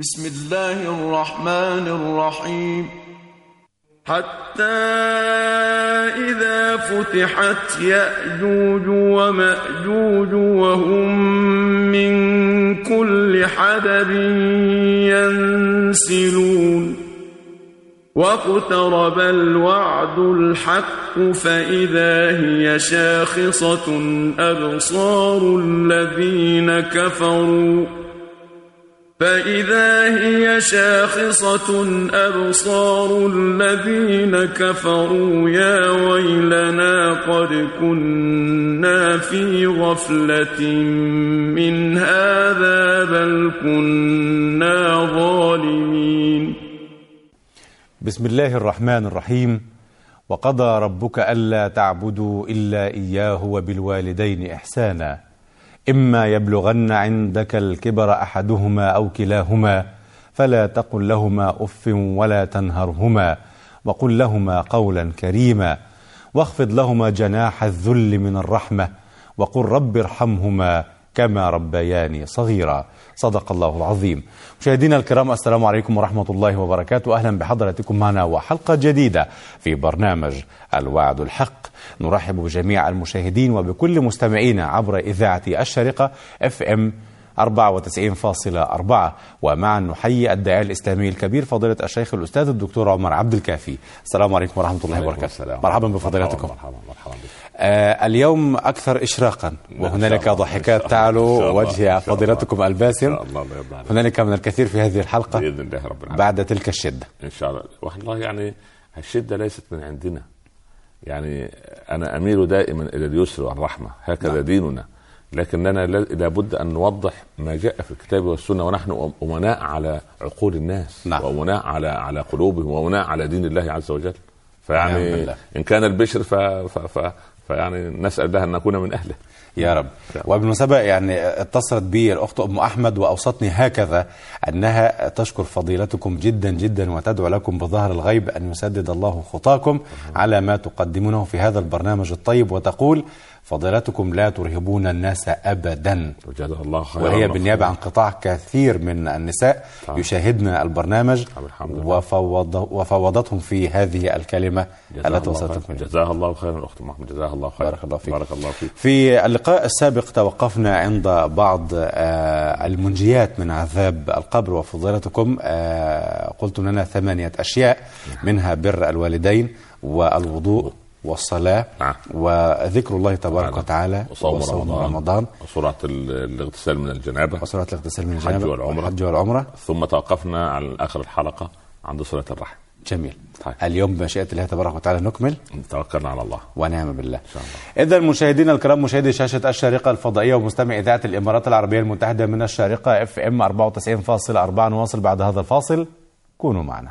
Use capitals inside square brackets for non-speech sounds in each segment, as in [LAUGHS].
بسم الله الرحمن الرحيم حتى إذا فتحت يأجوج ومأجوج وهم من كل حدب ينسلون واقترب الوعد الحق فإذا هي شاخصة أبصار الذين كفروا فإذا هي شاخصة أبصار الذين كفروا يا ويلنا قد كنا في غفلة من هذا بل كنا ظالمين. بسم الله الرحمن الرحيم. وقضى ربك ألا تعبدوا إلا إياه وبالوالدين إحسانا. إما يبلغن عندك الكبر أحدهما أو كلاهما فلا تقل لهما أف ولا تنهرهما وقل لهما قولا كريما واخفض لهما جناح الذل من الرحمة وقل رب ارحمهما كما ربياني صغيرا. صدق الله العظيم. مشاهدينا الكرام السلام عليكم ورحمة الله وبركاته. أهلا بحضراتكم معنا وحلقة جديدة في برنامج الوعد الحق. نرحب بجميع المشاهدين وبكل مستمعينا عبر إذاعة الشارقة اف ام 94.4 ومعا نحيي الداعية الإسلامي الكبير فضيلة الشيخ الأستاذ الدكتور عمر عبد الكافي السلام عليكم ورحمة الله وبركاته السلام. مرحبا بفضيلتكم مرحبا مرحبا آه اليوم أكثر إشراقا وهنالك. ضحكات إن. إن تعلو. وجه إن. فضيلتكم الباسم هنالك من الكثير في هذه الحلقة بإذن الله رب العالمين بعد تلك الشدة إن شاء الله والله يعني الشدة ليست من عندنا يعني أنا أميل دائما إلى اليسر والرحمة هكذا نعم. ديننا لكننا لا- لابد أن نوضح ما جاء في الكتاب والسنة ونحن أمناء على عقول الناس نعم. وأمناء على على قلوبهم وأمناء على دين الله عز وجل فيعني. إن كان البشر ف, ف, ف فيعني نسأل الله أن نكون من أهله. يا رب. وبالمناسبة يعني اتصلت بي الأخت أم أحمد وأوصتني هكذا أنها تشكر فضيلتكم جدا جدا وتدعو لكم بظهر الغيب أن يسدد الله خطاكم على ما تقدمونه في هذا البرنامج الطيب وتقول فضيلتكم لا ترهبون الناس أبدا. وجزاها الله خيرا. وهي بالنيابة عن قطاع كثير من النساء طبعا. يشاهدن البرنامج لله. وفوض وفوضتهم في هذه الكلمة. التي. منها جزاها الله خيرا أخت محمد. جزاها الله خيرا. بارك الله فيك. بارك الله فيك. في اللقاء السابق توقفنا عند بعض آه، المنجيات من عذاب القبر وفضيلتكم آه، قلتم لنا ثمانية أشياء منها بر الوالدين والوضوء. والصلاة نعم. وذكر الله تبارك نعم. وتعالى وصوم رمضان, رمضان. وسرعه ال- الاغتسال من الجنابة. وصلاة الاغتسال من الحج الجنابة. والعمرة. والحج والعمرة. ثم توقفنا على آخر الحلقة عند صله الرحم. جميل. طيب. اليوم بمشيئة الله تبارك وتعالى نكمل. توكلنا على الله. ونعم بالله. شاء الله. إذا مشاهدينا الكرام مشاهدي شاشة الشارقة الفضائية ومستمع إذاعة الإمارات العربية المتحدة من الشارقة إف إم 94.4 نواصل بعد هذا الفاصل. كونوا معنا.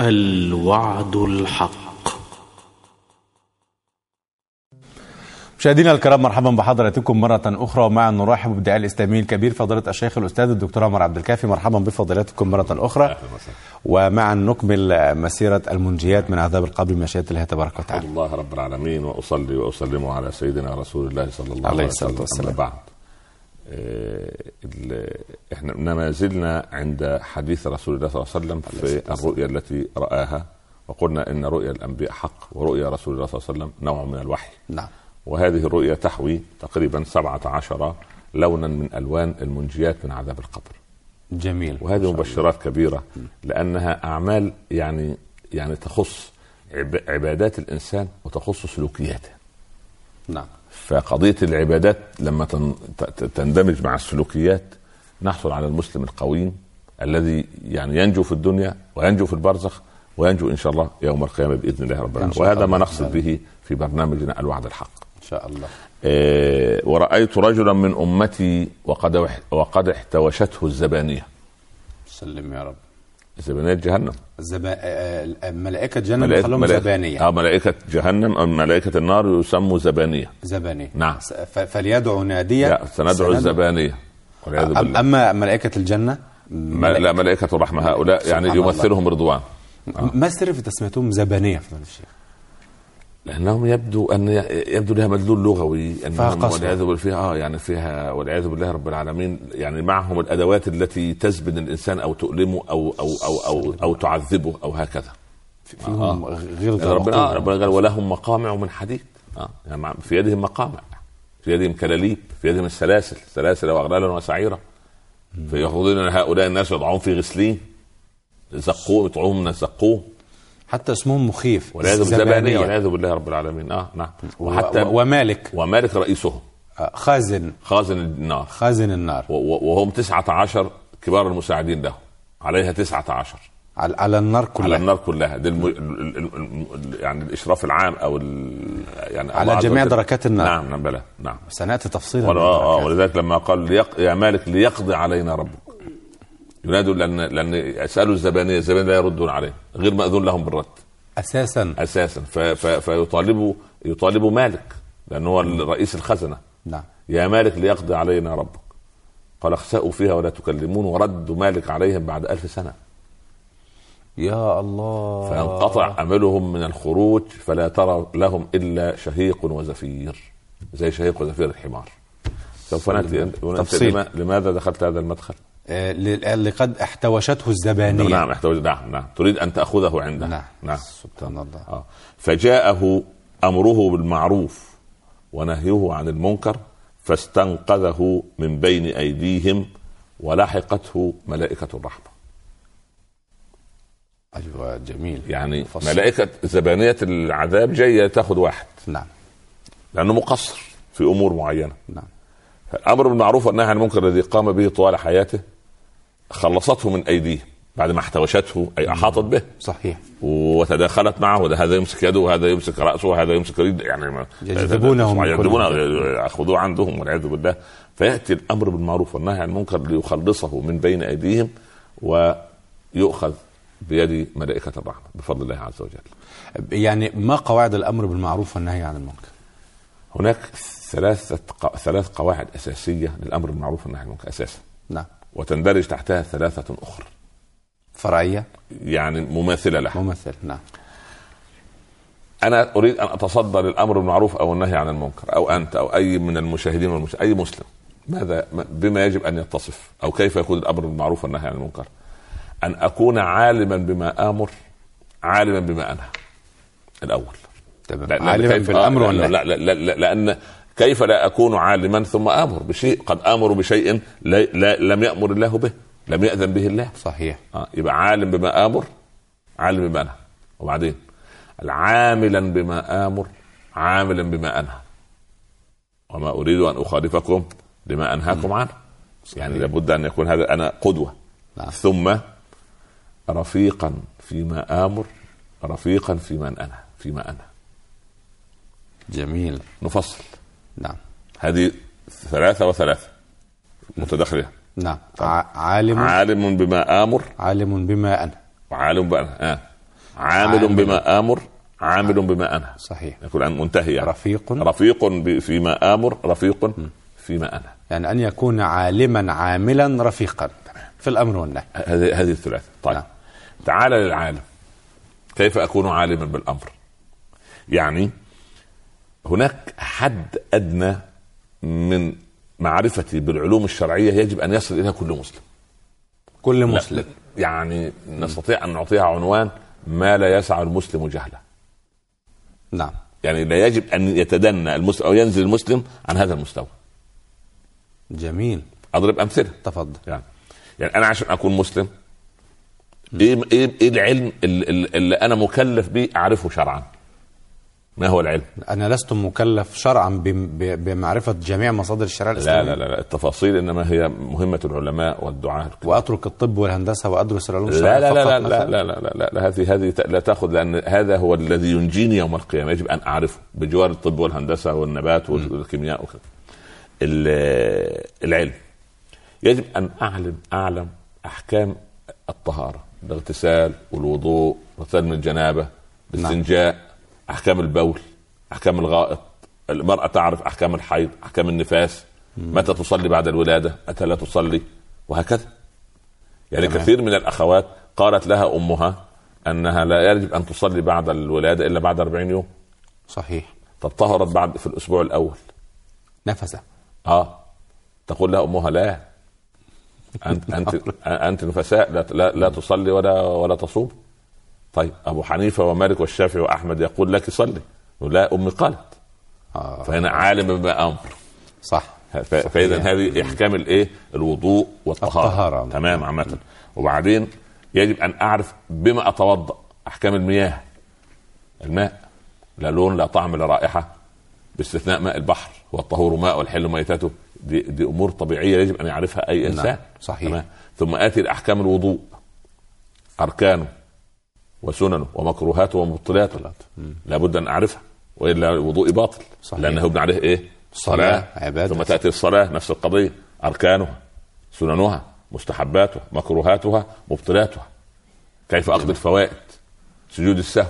الوعد الحق. مشاهدينا الكرام مرحبا بحضراتكم مرة أخرى. ومعا نرحب بالداعية الإسلامي الكبير فضيلة الشيخ الأستاذ الدكتور عمر عبد الكافي. مرحبا بفضيلتكم مرة أخرى. ومعا نكمل مسيرة المنجيات من عذاب القبر بمشيئة الله تبارك وتعالى. لله رب العالمين وأصلي وأسلم على سيدنا رسول الله صلى الله عليه عليه وسلم. والسلام. أما بعد آه، إحنا ما زلنا عند حديث رسول الله صلى الله عليه وسلم في الرؤيا التي رآها وقلنا إن رؤيا الأنبياء حق ورؤيا رسول الله صلى الله عليه وسلم نوع من الوحي. نعم. وهذه الرؤيا تحوي تقريبا 17 لونا من ألوان المنجيات من عذاب القبر. جميل. وهذه مبشرات كبيرة لأنها أعمال يعني يعني تخص عب- عبادات الإنسان وتخص سلوكياته. نعم. فقضية العبادات لما تندمج مع السلوكيات نحصل على المسلم القويم الذي يعني ينجو في الدنيا وينجو في البرزخ وينجو إن شاء الله يوم القيامة بإذن الله رب العالمين وهذا الله. ما نقصد به في برنامجنا الوعد الحق. شاء الله. إيه، ورأيت رجلا من أمتي وقد وقد احتوشته الزبانية. سلم يا رب. زبانية جهنم. الزبا... آه، آه، ملائكة جنة ملائكة بيخلوهم ملائكة زبانية. آه ملائكة جهنم أو ملائكة النار يسموا زبانية. زبانية. نعم. ف- فليدعو ناديا. لا سندعو الزبانية. والعياذ أم- بالله. أما ملائكة الجنة؟ ما لا ملائكة الرحمة. هؤلاء يعني سبحان الله. يمثلهم رضوان. ما السر في تسميتهم زبانية في الشيخ؟ لأنهم يبدو أن يبدو لها مدلول لغوي أنهم قسوة. والعياذ بالله فيها آه يعني فيها والعياذ بالله رب العالمين يعني معهم الأدوات التي تزبد الإنسان أو تؤلمه أو أو أو أو, أو تعذبه أو هكذا. فيهم غلظه يعني ربنا آه. ربنا قال ولهم مقامع من حديد. آه. يعني في يدهم مقامع في يدهم كلاليب في يدهم السلاسل سلاسل وأغلالا وسعيرا. فيأخذون هؤلاء الناس ويضعون في غسلين زقوه يطعمون من الزقوم حتى اسمهم مخيف والعياذ بالله زبانية. والعياذ بالله رب العالمين. آه نعم. وحتى و- ومالك. ومالك رئيسهم. آه، خازن. خازن النار. خازن النار. وهم تسعة عشر كبار المساعدين له عليها تسعة عشر. على, على النار على كلها النار كلها. ده الم... ال... ال... ال... ال... يعني الإشراف العام أو ال... يعني على جميع. دركات النار. نعم نعم بلى. نعم. سنأتي تفصيلا بالدركات. ولذلك لما قال ليق... يا مالك ليقضي علينا ربك. ينادوا لأن لأن يسألوا الزبانية الزبانية لا يردون عليه غير مأذون لهم بالرد. أساسا. أساسا. ف... ف... فيطالبوا يطالبوا مالك لأنه هو رئيس الخزنة. نعم. يا مالك ليقضي علينا ربك. قال اخسأوا فيها ولا تكلمون وردوا مالك عليهم بعد ألف سنة. يا الله. فانقطع أملهم من الخروج فلا ترى لهم إلا شهيق وزفير. زي شهيق وزفير الحمار. سوف نأتي لماذا دخلت هذا المدخل؟ آه، ل- لقد احتوشته الزبانية. نعم احتوج نعم نعم. تريد أن تأخذه عندها نعم نعم. سبحان الله. آه. فجاءه أمره بالمعروف ونهيه عن المنكر فاستنقذه من بين أيديهم ولحقته ملائكة الرحمة. أيوه جميل. يعني فصل. ملائكة زبانية العذاب جاية تأخذ واحد. نعم. لأنه مقصر في أمور معينة. نعم. الأمر بالمعروف والنهي عن المنكر الذي قام به طوال حياته خلصته من أيديهم بعد ما احتوشته أي أحاطت به. صحيح. وتداخلت معه هذا يمسك يده وهذا يمسك رأسه وهذا يمسك يد يعني يجذبونه مكان. يأخذوه عندهم والعياذ بالله. فيأتي الأمر بالمعروف والنهي عن المنكر ليخلصه من بين أيديهم ويؤخذ بيد ملائكة الرحمة بفضل الله عز وجل. يعني ما قواعد الأمر بالمعروف والنهي عن المنكر؟ هناك ثلاثة ق- ثلاث قواعد أساسية للأمر بالمعروف والنهي عن المنكر أساسا. نعم. وتندرج تحتها ثلاثة أخرى. فرعية؟ يعني مماثلة لها. ممثل نعم. أنا أريد أن اتصدى للامر بالمعروف أو النهي عن المنكر أو أنت أو أي من المشاهدين والمش... أي مسلم. ماذا بما يجب أن يتصف أو كيف يكون الأمر بالمعروف والنهي عن المنكر؟ أن أكون عالما بما آمر عالما بما أنهى. الأول. تمام. لا- لا- عالما بالامر آه، والنهي. لا, لا, لا, لا لأن كيف لا أكون عالما ثم آمر بشيء؟ قد أمر بشيء لا لا لم يأمر الله به لم يأذن به الله. صحيح. آه يبقى عالم بما آمر عالم بما انهى وبعدين العاملا بما آمر عاملا بما أنهى. وما أريد أن أخالفكم لما أنهاكم عنه. يعني لابد أن يكون هذا أنا قدوة. نعم. ثم رفيقا فيما آمر رفيقا فيما أنهى فيما أنهى. جميل. نفصل. نعم. هذه ثلاثة وثلاثة متداخلة. نعم. عالم عالم بما آمر. عالم بما انهى وعالم بما آه. عامل عامل. بما آمر. عامل بما انهى صحيح. يكون عن منتهي يعني. رفيق. رفيق فيما آمر رفيق فيما انهى يعني أن يكون عالما عاملا رفيقا. في الأمر والنهي. هذه هذه الثلاثة. طيب. نعم. تعال للعالم. كيف أكون عالما بالأمر؟ يعني هناك حد أدنى من معرفتي بالعلوم الشرعية يجب أن يصل إليها كل مسلم. كل مسلم. يعني نستطيع أن نعطيها عنوان ما لا يسع المسلم جهله. نعم. يعني لا يجب أن يتدنى المسلم أو ينزل المسلم عن هذا المستوى. جميل. أضرب أمثلة. تفضل. يعني يعني أنا عشان أكون مسلم إيه إيه, إيه العلم اللي, اللي أنا مكلف به أعرفه شرعا. ما هو العلم؟ أنا لست مكلف شرعا بم- ب- بمعرفة جميع مصادر الشريعه لا الإسلامية. لا لا, لا التفاصيل إنما هي مهمة العلماء والدعاة. وأترك الطب والهندسة وأدرس العلوم لا الشرعية لا لا لا لا, مثلاً؟ لا, لا, لا, لا, لا هذه هذه لا تأخذ لأن هذا هو الذي ينجيني يوم القيامة يجب أن أعرفه بجوار الطب والهندسة والنبات والكيمياء وكذا. ال- العلم. يجب أن أعلم أعلم أحكام الطهارة الاغتسال والوضوء واغتسال من الجنابه الاستنجاء أحكام البول أحكام الغائط المرأة تعرف أحكام الحيض أحكام النفاس. متى تصلي بعد الولادة؟ متى لا تصلي؟ وهكذا. يعني تمام. كثير من الأخوات قالت لها أمها أنها لا يجب أن تصلي بعد الولادة إلا بعد 40 يوم. صحيح. طب طهرت بعد في الأسبوع الأول. نفسه آه. تقول لها أمها لا. أنت أنت [LAUGHS] أنت نفساء لا, لا, لا تصلي ولا ولا تصوم. طيب أبو حنيفة ومالك والشافعي وأحمد يقول لك صلي لا أمي قالت. آه. فهنا عالم بما أمر. صح. فإذا هذه إحكام الايه الوضوء والطهارة. الطهارة. تمام عامة. وبعدين يجب أن أعرف بما أتوضأ. أحكام المياه. الماء. لا لون لا طعم لا رائحة. باستثناء ماء البحر والطهور ماء والحل ميتته. دي, دي أمور طبيعية يجب أن يعرفها أي إنسان. نعم، صحيح. تمام. ثم آتي لاحكام الوضوء. أركانه. وسننه ومكروهاته ومبطلاته لابد أن أعرفها وإلا وضوئي باطل صحيح. لأنه يبنى عليه إيه؟ صلاة، عبادة. ثم تأتي الصلاة نفس القضية أركانها سننها مستحباتها مكروهاتها مبطلاتها كيف أقضي الفوائد؟ سجود السهو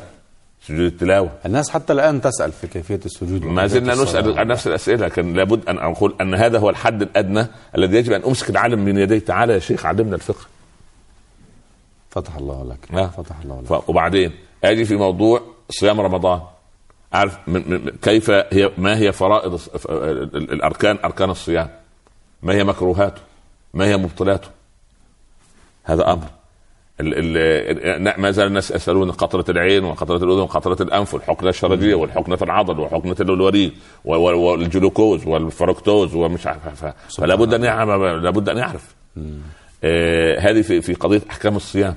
سجود التلاوة. الناس حتى الآن تسأل في كيفية السجود ما زلنا نسأل. عن نفس الأسئلة لكن لابد أن أقول أن هذا هو الحد الأدنى الذي يجب أن أمسك العالم من يديه. تعالى يا شيخ علمنا الفقه. فتح الله لك. آه. فتح الله لك. وبعدين آجي في موضوع صيام رمضان. اعرف من من كيف هي ما هي فرائض الأركان أركان الصيام؟ ما هي مكروهاته؟ ما هي مبطلاته؟ هذا أمر. ما زال الناس يسألون قطرة العين وقطرة الأذن وقطرة الأنف والحقنة الشرجيه والحقنة العضل وحقنة الوريد والجلوكوز والفركتوز ومش عارف فلا بد أن يعرف لابد أن يعرف. آه هذه في في قضية أحكام الصيام.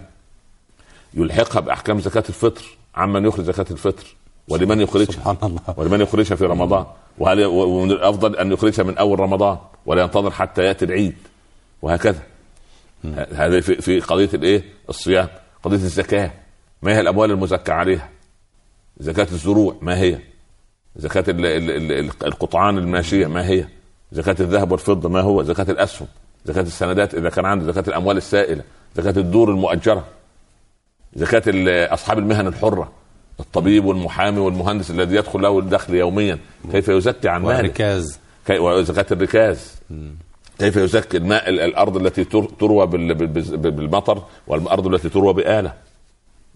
يلحقها بأحكام زكاة الفطر. عمن يخرج زكاة الفطر؟ ولمن يخرجها؟ سبحان الله. ولمن يخرجها في رمضان؟ وهل ومن الأفضل أن يخرجها من أول رمضان ولا ينتظر حتى يأتي العيد؟ وهكذا. ه- هذا في, في قضية الإيه؟ الصيام. قضية الزكاة. ما هي الأموال المزكى عليها؟ زكاة الزروع ما هي؟ زكاة ال- ال- ال- ال- القطعان الماشية ما هي؟ زكاة الذهب والفضة ما هو؟ زكاة الأسهم زكاة السندات إذا كان عنده زكاة الأموال السائلة زكاة الدور المؤجرة زكاة أصحاب المهن الحرة الطبيب والمحامي والمهندس الذي يدخل له الدخل يوميا كيف يزكي عن ماله؟ وركاز كي- وزكاة الركاز. كيف يزكي الماء ال- الأرض التي تر- تروى بال- بال- بال- بالمطر والأرض التي تروى بآلة؟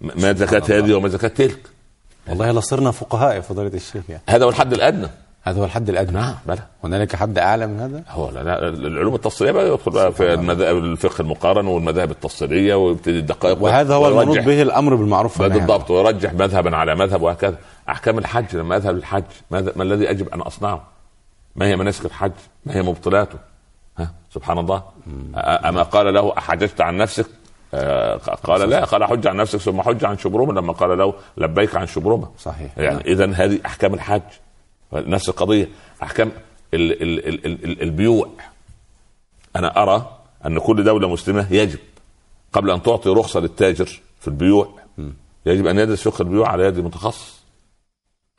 م- ما زكاة هذه وما زكاة تلك. والله لصرنا فقهاء يا فضيلة الشيخ يعني. هذا هو الحد الأدنى. هذا هو الحد الأدنى. نعم بلى. هنالك حد أعلى من هذا؟ هو لا لا العلوم التفصيلية بقى يدخل بقى في المذاهب الفقه المقارن والمذاهب التفصيلية ويبتدي الدقائق وهذا هو المنوط به الأمر بالمعروف بالضبط. ويرجح مذهبا على مذهب وهكذا. أحكام الحج لما اذهب للحج ماذا ما الذي يجب أن أصنعه؟ ما هي مناسك الحج؟ ما هي مبطلاته؟ ها سبحان الله. أما قال له أحججت عن نفسك؟ آه، قال لا. قال حج عن نفسك ثم حج عن شبرمه لما قال له لبيك عن شبرمه صحيح. يعني اذا هذه أحكام الحج. نفس القضية. أحكام ال ال ال ال ال البيوع. أنا أرى أن كل دولة مسلمة يجب قبل أن تعطي رخصة للتاجر في البيوع يجب أن يدرس فقه البيوع على يد متخصص.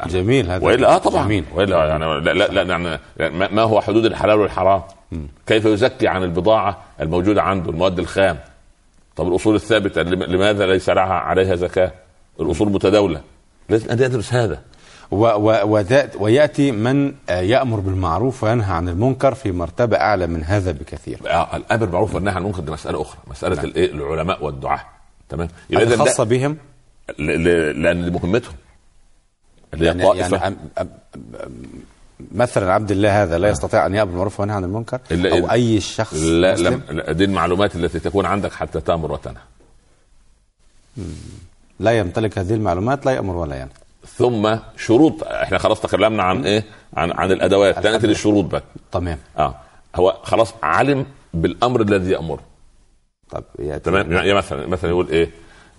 جميل هذا. والا آه طبعا. جميل. وإلا يعني لا لا, لا يعني ما هو حدود الحلال والحرام؟ كيف يزكي عن البضاعة الموجودة عنده المواد الخام؟ طب الأصول الثابتة لم- لماذا ليس لها عليها زكاة؟ الأصول متداولة. لازم أن يدرس هذا. ويأتي من آه، يأمر بالمعروف وينهى عن المنكر في مرتبة أعلى من هذا بكثير. آه، الأمر بالمعروف والنهي عن المنكر دي مسألة أخرى. مسألة الإيه؟ العلماء والدعاة. تمام؟ يبقى ده- خاصة بهم؟ لأن مهمتهم. يعني, يعني مثلا عبد الله هذا لا يستطيع أن يأمر بالمعروف وينهى عن المنكر؟ أو أي شخص لا مسلم؟ لم لا، دي المعلومات التي تكون عندك حتى تأمر وتنهى. لا يمتلك هذه المعلومات لا يأمر ولا ينهى. ثم شروط. إحنا خلاص تكلمنا عن إيه؟ عن عن الأدوات. تاتي للشروط بقى. تمام. آه. هو خلاص علم بالأمر الذي يأمره. طب تمام؟ يعني مثلا مثلا يقول إيه؟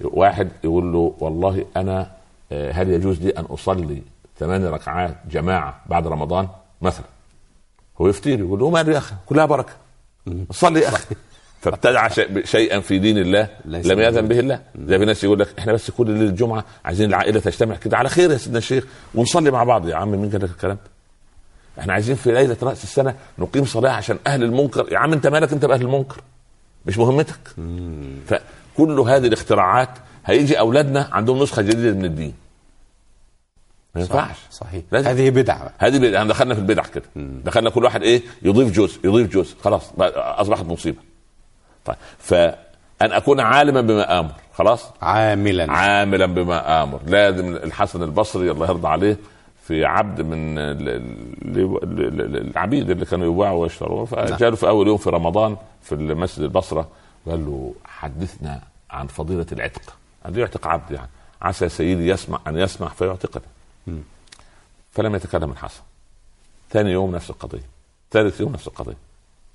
واحد يقول له والله أنا آه، هل يجوز لي أن أصلي ثمان ركعات جماعة بعد رمضان؟ مثلا. هو يفتير يقول له ماله يا أخي كلها بركة. صلي يا أخي. فابتدع شيئا في دين الله لم يأذن موجود. به الله. زي في ناس يقول لك إحنا بس كل ليلة الجمعه عايزين العائلة تجتمع كده. على خير يا سيدنا الشيخ ونصلي مع بعض. يا عم مين قال لك الكلام؟ ده؟ إحنا عايزين في ليلة رأس السنة نقيم صلاة عشان أهل المنكر. يا عم أنت مالك أنت بأهل المنكر؟ مش مهمتك. فكل هذه الاختراعات هيجي أولادنا عندهم نسخة جديدة من الدين. ما ينفعش. صحيح. لازم. هذه بدعة. هذه يعني دخلنا في البدع كده. دخلنا كل واحد إيه؟ يضيف جزء يضيف جزء. خلاص أصبحت مصيبة. طيب فأن أكون عالما بما آمر خلاص؟ عاملا. عاملا بما آمر. لازم الحسن البصري الله يرضى عليه في عبد من ال- ال- ال- ال- العبيد اللي كانوا يباعوا ويشتروا فجاء له في أول يوم في رمضان في المسجد البصرة قال له حدثنا عن فضيلة العتق. قال له يعتق عبد يعني. عسى سيدي يسمع أن يسمع فيعتقني مم. فلم يتكلم الحسن. ثاني يوم نفس القضية. ثالث يوم نفس القضية.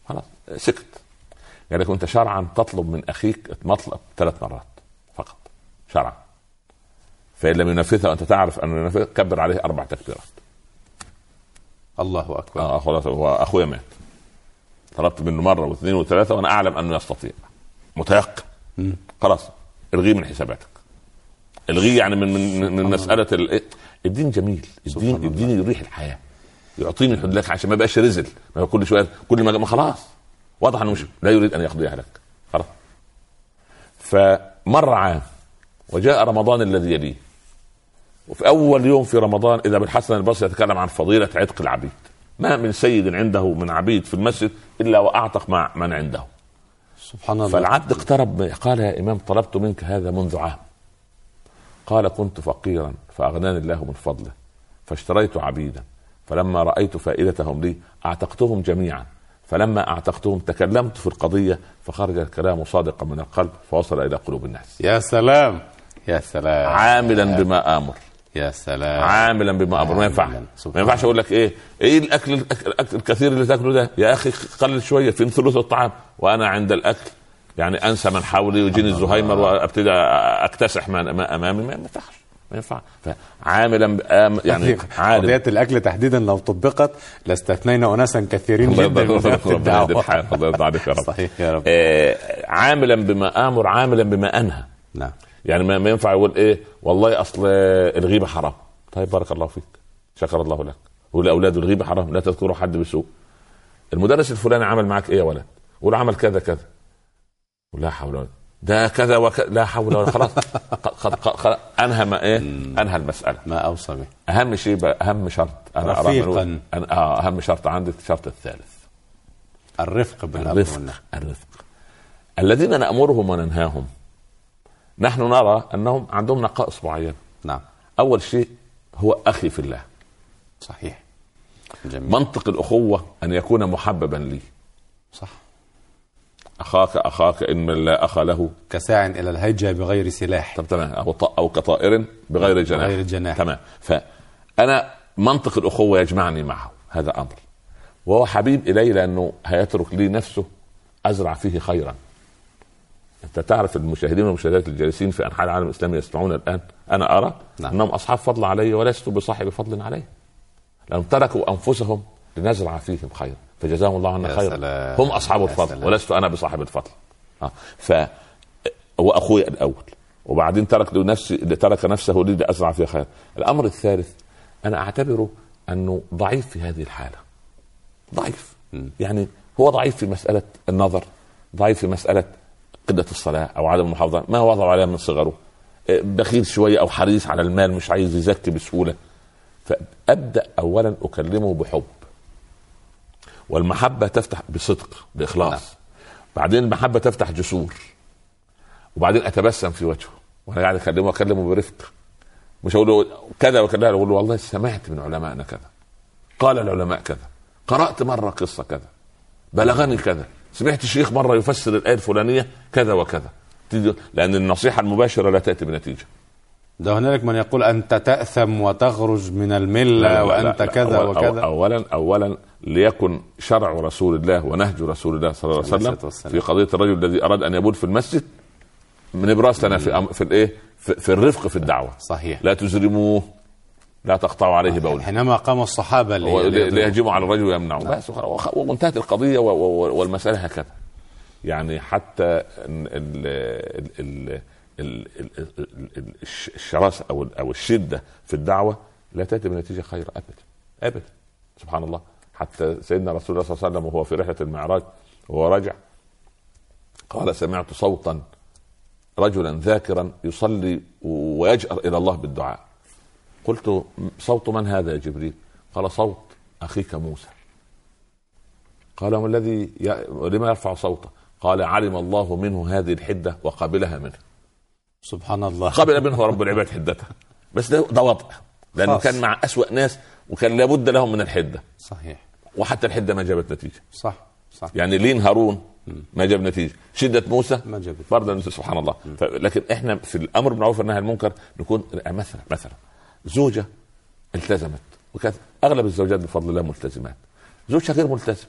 خلاص سكت. قال لك انت شرعا تطلب من أخيك مطلب ثلاث مرات فقط شرعا. فإن لم ينفذها وأنت تعرف انه ينفذها كبر عليه أربع تكبيرات. الله أكبر. آه خلاص هو أخويا مات. طلبت منه مرة واثنين وثلاثة وأنا أعلم أنه يستطيع. متيقن. خلاص الغيه من حساباتك. الغيه يعني من من, من مسألة ال- الدين جميل. الدين. الدين يريح الحياة. يعطيني لك عشان ما يبقاش رزل. ما كل شوية كل ما ما خلاص. واضح أنه مش لا يريد أن يقضيها لك خلاص. فمر عام وجاء رمضان الذي يليه. وفي أول يوم في رمضان إذا بالحسن البصري يتكلم عن فضيلة عتق العبيد. ما من سيد عنده من عبيد في المسجد إلا وأعتق مع من عنده. سبحان الله. فالعبد اقترب قال يا إمام طلبت منك هذا منذ عام. قال كنت فقيرا فأغناني الله من فضله فاشتريت عبيدا فلما رأيت فائدتهم لي أعتقتهم جميعا. فلما اعتقتهم تكلمت في القضية فخرج الكلام صادقا من القلب فوصل إلى قلوب الناس. يا سلام! يا سلام! عاملا بما آمر. يا سلام! عاملا بما آمر. ما ينفع. ما ينفعش أقول لك إيه؟ إيه الأكل الأكل الكثير اللي تاكله ده؟ يا أخي قلل شوية فين ثلث الطعام. وأنا عند الأكل يعني أنسى من حولي ويجيني الزهايمر وأبتدي أكتسح ما امامي ما ينفعش ما ينفع. فعاملا يعني عالم. قضية الأكل تحديدا لو طبقت لاستثنينا أناسا كثيرين جدا الله يرضى عليك يا رب. صحيح يا رب. آه، عاملا بما آمر عاملا بما أنهى. نعم. يعني ما ما ينفع يقول إيه والله أصل الغيبة حرام. طيب بارك الله فيك. شكر الله لك. والأولاد الغيبة حرام. لا تذكروا حد بسوء. المدرس الفلاني عمل معك إيه يا ولد؟ قول عمل كذا كذا. لا حول ولا ده كذا وكذا لا حول ولا خلاص. قد قد قد أنهى ما إيه؟ أنهى المسألة. ما أوصى به. أهم شيء بقى أهم شرط. أنا رفيقاً. أنا آه أهم شرط عندي الشرط الثالث. الرفق بالأمر الرفق والنهي. الرفق. الذين نأمرهم وننهاهم. نحن نرى أنهم عندهم نقائص معينة. نعم. أول شيء هو أخي في الله. صحيح. جميل. منطق الأخوة أن يكون محببا لي. صح. أخاك أخاك إن من لا أخ له. كساع إلى الهيجة بغير سلاح. طب تمام. أو ط- أو كطائر بغير جناح بغير جناح. تمام. فأنا منطق الأخوة يجمعني معه. هذا أمر. وهو حبيب إلي لأنه هيترك لي نفسه أزرع فيه خيرا. أنت تعرف المشاهدين والمشاهدات الجالسين في أنحاء العالم الإسلامي يسمعون الآن. أنا أرى نعم. أنهم أصحاب فضل علي ولست بصاحب فضل علي لانهم تركوا أنفسهم لنزرع فيهم خيرا. فجزاهم الله عنا خيرا. هم أصحاب الفضل. ولست أنا بصاحب الفضل. آه. ف هو أخوي الأول. وبعدين ترك نفسي ترك نفسه لي لأزرع فيها خير. الأمر الثالث أنا أعتبره أنه ضعيف في هذه الحالة. ضعيف. مم. يعني هو ضعيف في مسألة النظر ضعيف في مسألة قلة الصلاة أو عدم المحافظة. ما وضعوا عليها من صغره؟ إيه، بخيل شوية أو حريص على المال مش عايز يزكي بسهولة. فأبدأ اولا أكلمه بحب. والمحبة تفتح بصدق بإخلاص. نعم. بعدين المحبة تفتح جسور. وبعدين أتبسم في وجهه. وأنا قاعد أكلمه أكلمه برفق. مش أقول له كذا وكذا أقول له والله سمعت من علمائنا كذا. قال العلماء كذا. قرأت مرة قصة كذا. بلغني كذا. سمعت شيخ مرة يفسر الآية الفلانية كذا وكذا. تيجي- لأن النصيحة المباشرة لا تأتي بنتيجة. ده هنالك من يقول أنت تأثم وتخرج من الملة لا، لا، لا، كذا أول- وكذا. اولا اولا ليكن شرع رسول الله ونهج رسول الله صلى الله عليه وسلم. في قضية الرجل الذي أراد أن يبول في المسجد من ابراز لنا في في الإيه؟ في, في الرفق في الدعوة. صحيح. لا تزرموه لا تقطعوا عليه بوله حينما قام ليضربوا- ليهجموا على الرجل ويمنعوا بس وانتهت القضية والمسألة هكذا. يعني حتى ال- ال- ال- ال- ال- ال- الش- الشراسه أو أو الشدة في الدعوة لا تأتي بنتيجة خير أبدا أبدا. سبحان الله. حتى سيدنا رسول الله صلى الله عليه وسلم وهو في رحلة المعراج وهو راجع قال سمعت صوتا رجلا ذاكرا يصلي ويجأر إلى الله بالدعاء. قلت صوت من هذا يا جبريل؟ قال صوت أخيك موسى. قال الذي. لما يرفع صوته؟ قال علم الله منه هذه الحدة وقبلها منه. سبحان الله. قبل منه رب العباد حدتها. بس ده, ده وضع لأنه خاص. كان مع أسوأ ناس وكان لابد لهم من الحدة. صحيح. وحتى الحدة ما جابت نتيجة. صح صح. يعني لين هارون ما جاب نتيجة. شدة موسى ما جابت. برضه سبحان الله. لكن إحنا في الأمر بالمعروف والنهي عن المنكر نكون مثلا مثلا زوجة التزمت. وكانت أغلب الزوجات بفضل الله ملتزمات. زوجها غير ملتزم.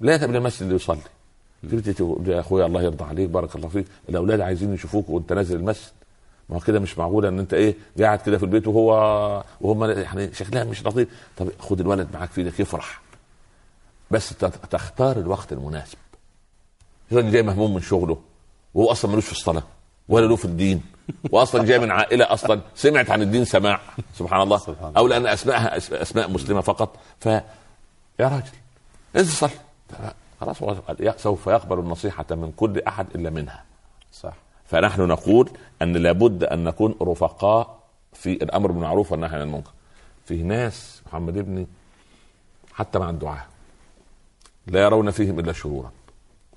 لا يذهب إلى المسجد ليصلي. تبتدي تقول يا أخويا الله يرضى عليك بارك الله فيك. الأولاد عايزين يشوفوك وأنت نازل المسجد. ما هو كده مش معقولة إن أنت إيه قاعد كده في البيت وهو وهم يعني شكلها مش لطيف. طب خد الولد معاك في إيدك يفرح. بس تختار الوقت المناسب. الراجل جاي مهموم من شغله وهو أصلا ملوش في الصلاة ولا له في الدين واصلا جاي من عائلة أصلا سمعت عن الدين سماع. سبحان الله. أو لأن اسمائها أسماء مسلمة فقط. ف يا راجل انزل صل خلاص سوف يقبل النصيحة من كل أحد إلا منها. صح. فنحن نقول أن لابد أن نكون رفقاء في الأمر بالمعروف والنهي عن المنكر. في ناس محمد ابني حتى مع الدعاء لا يرون فيهم إلا شرورا.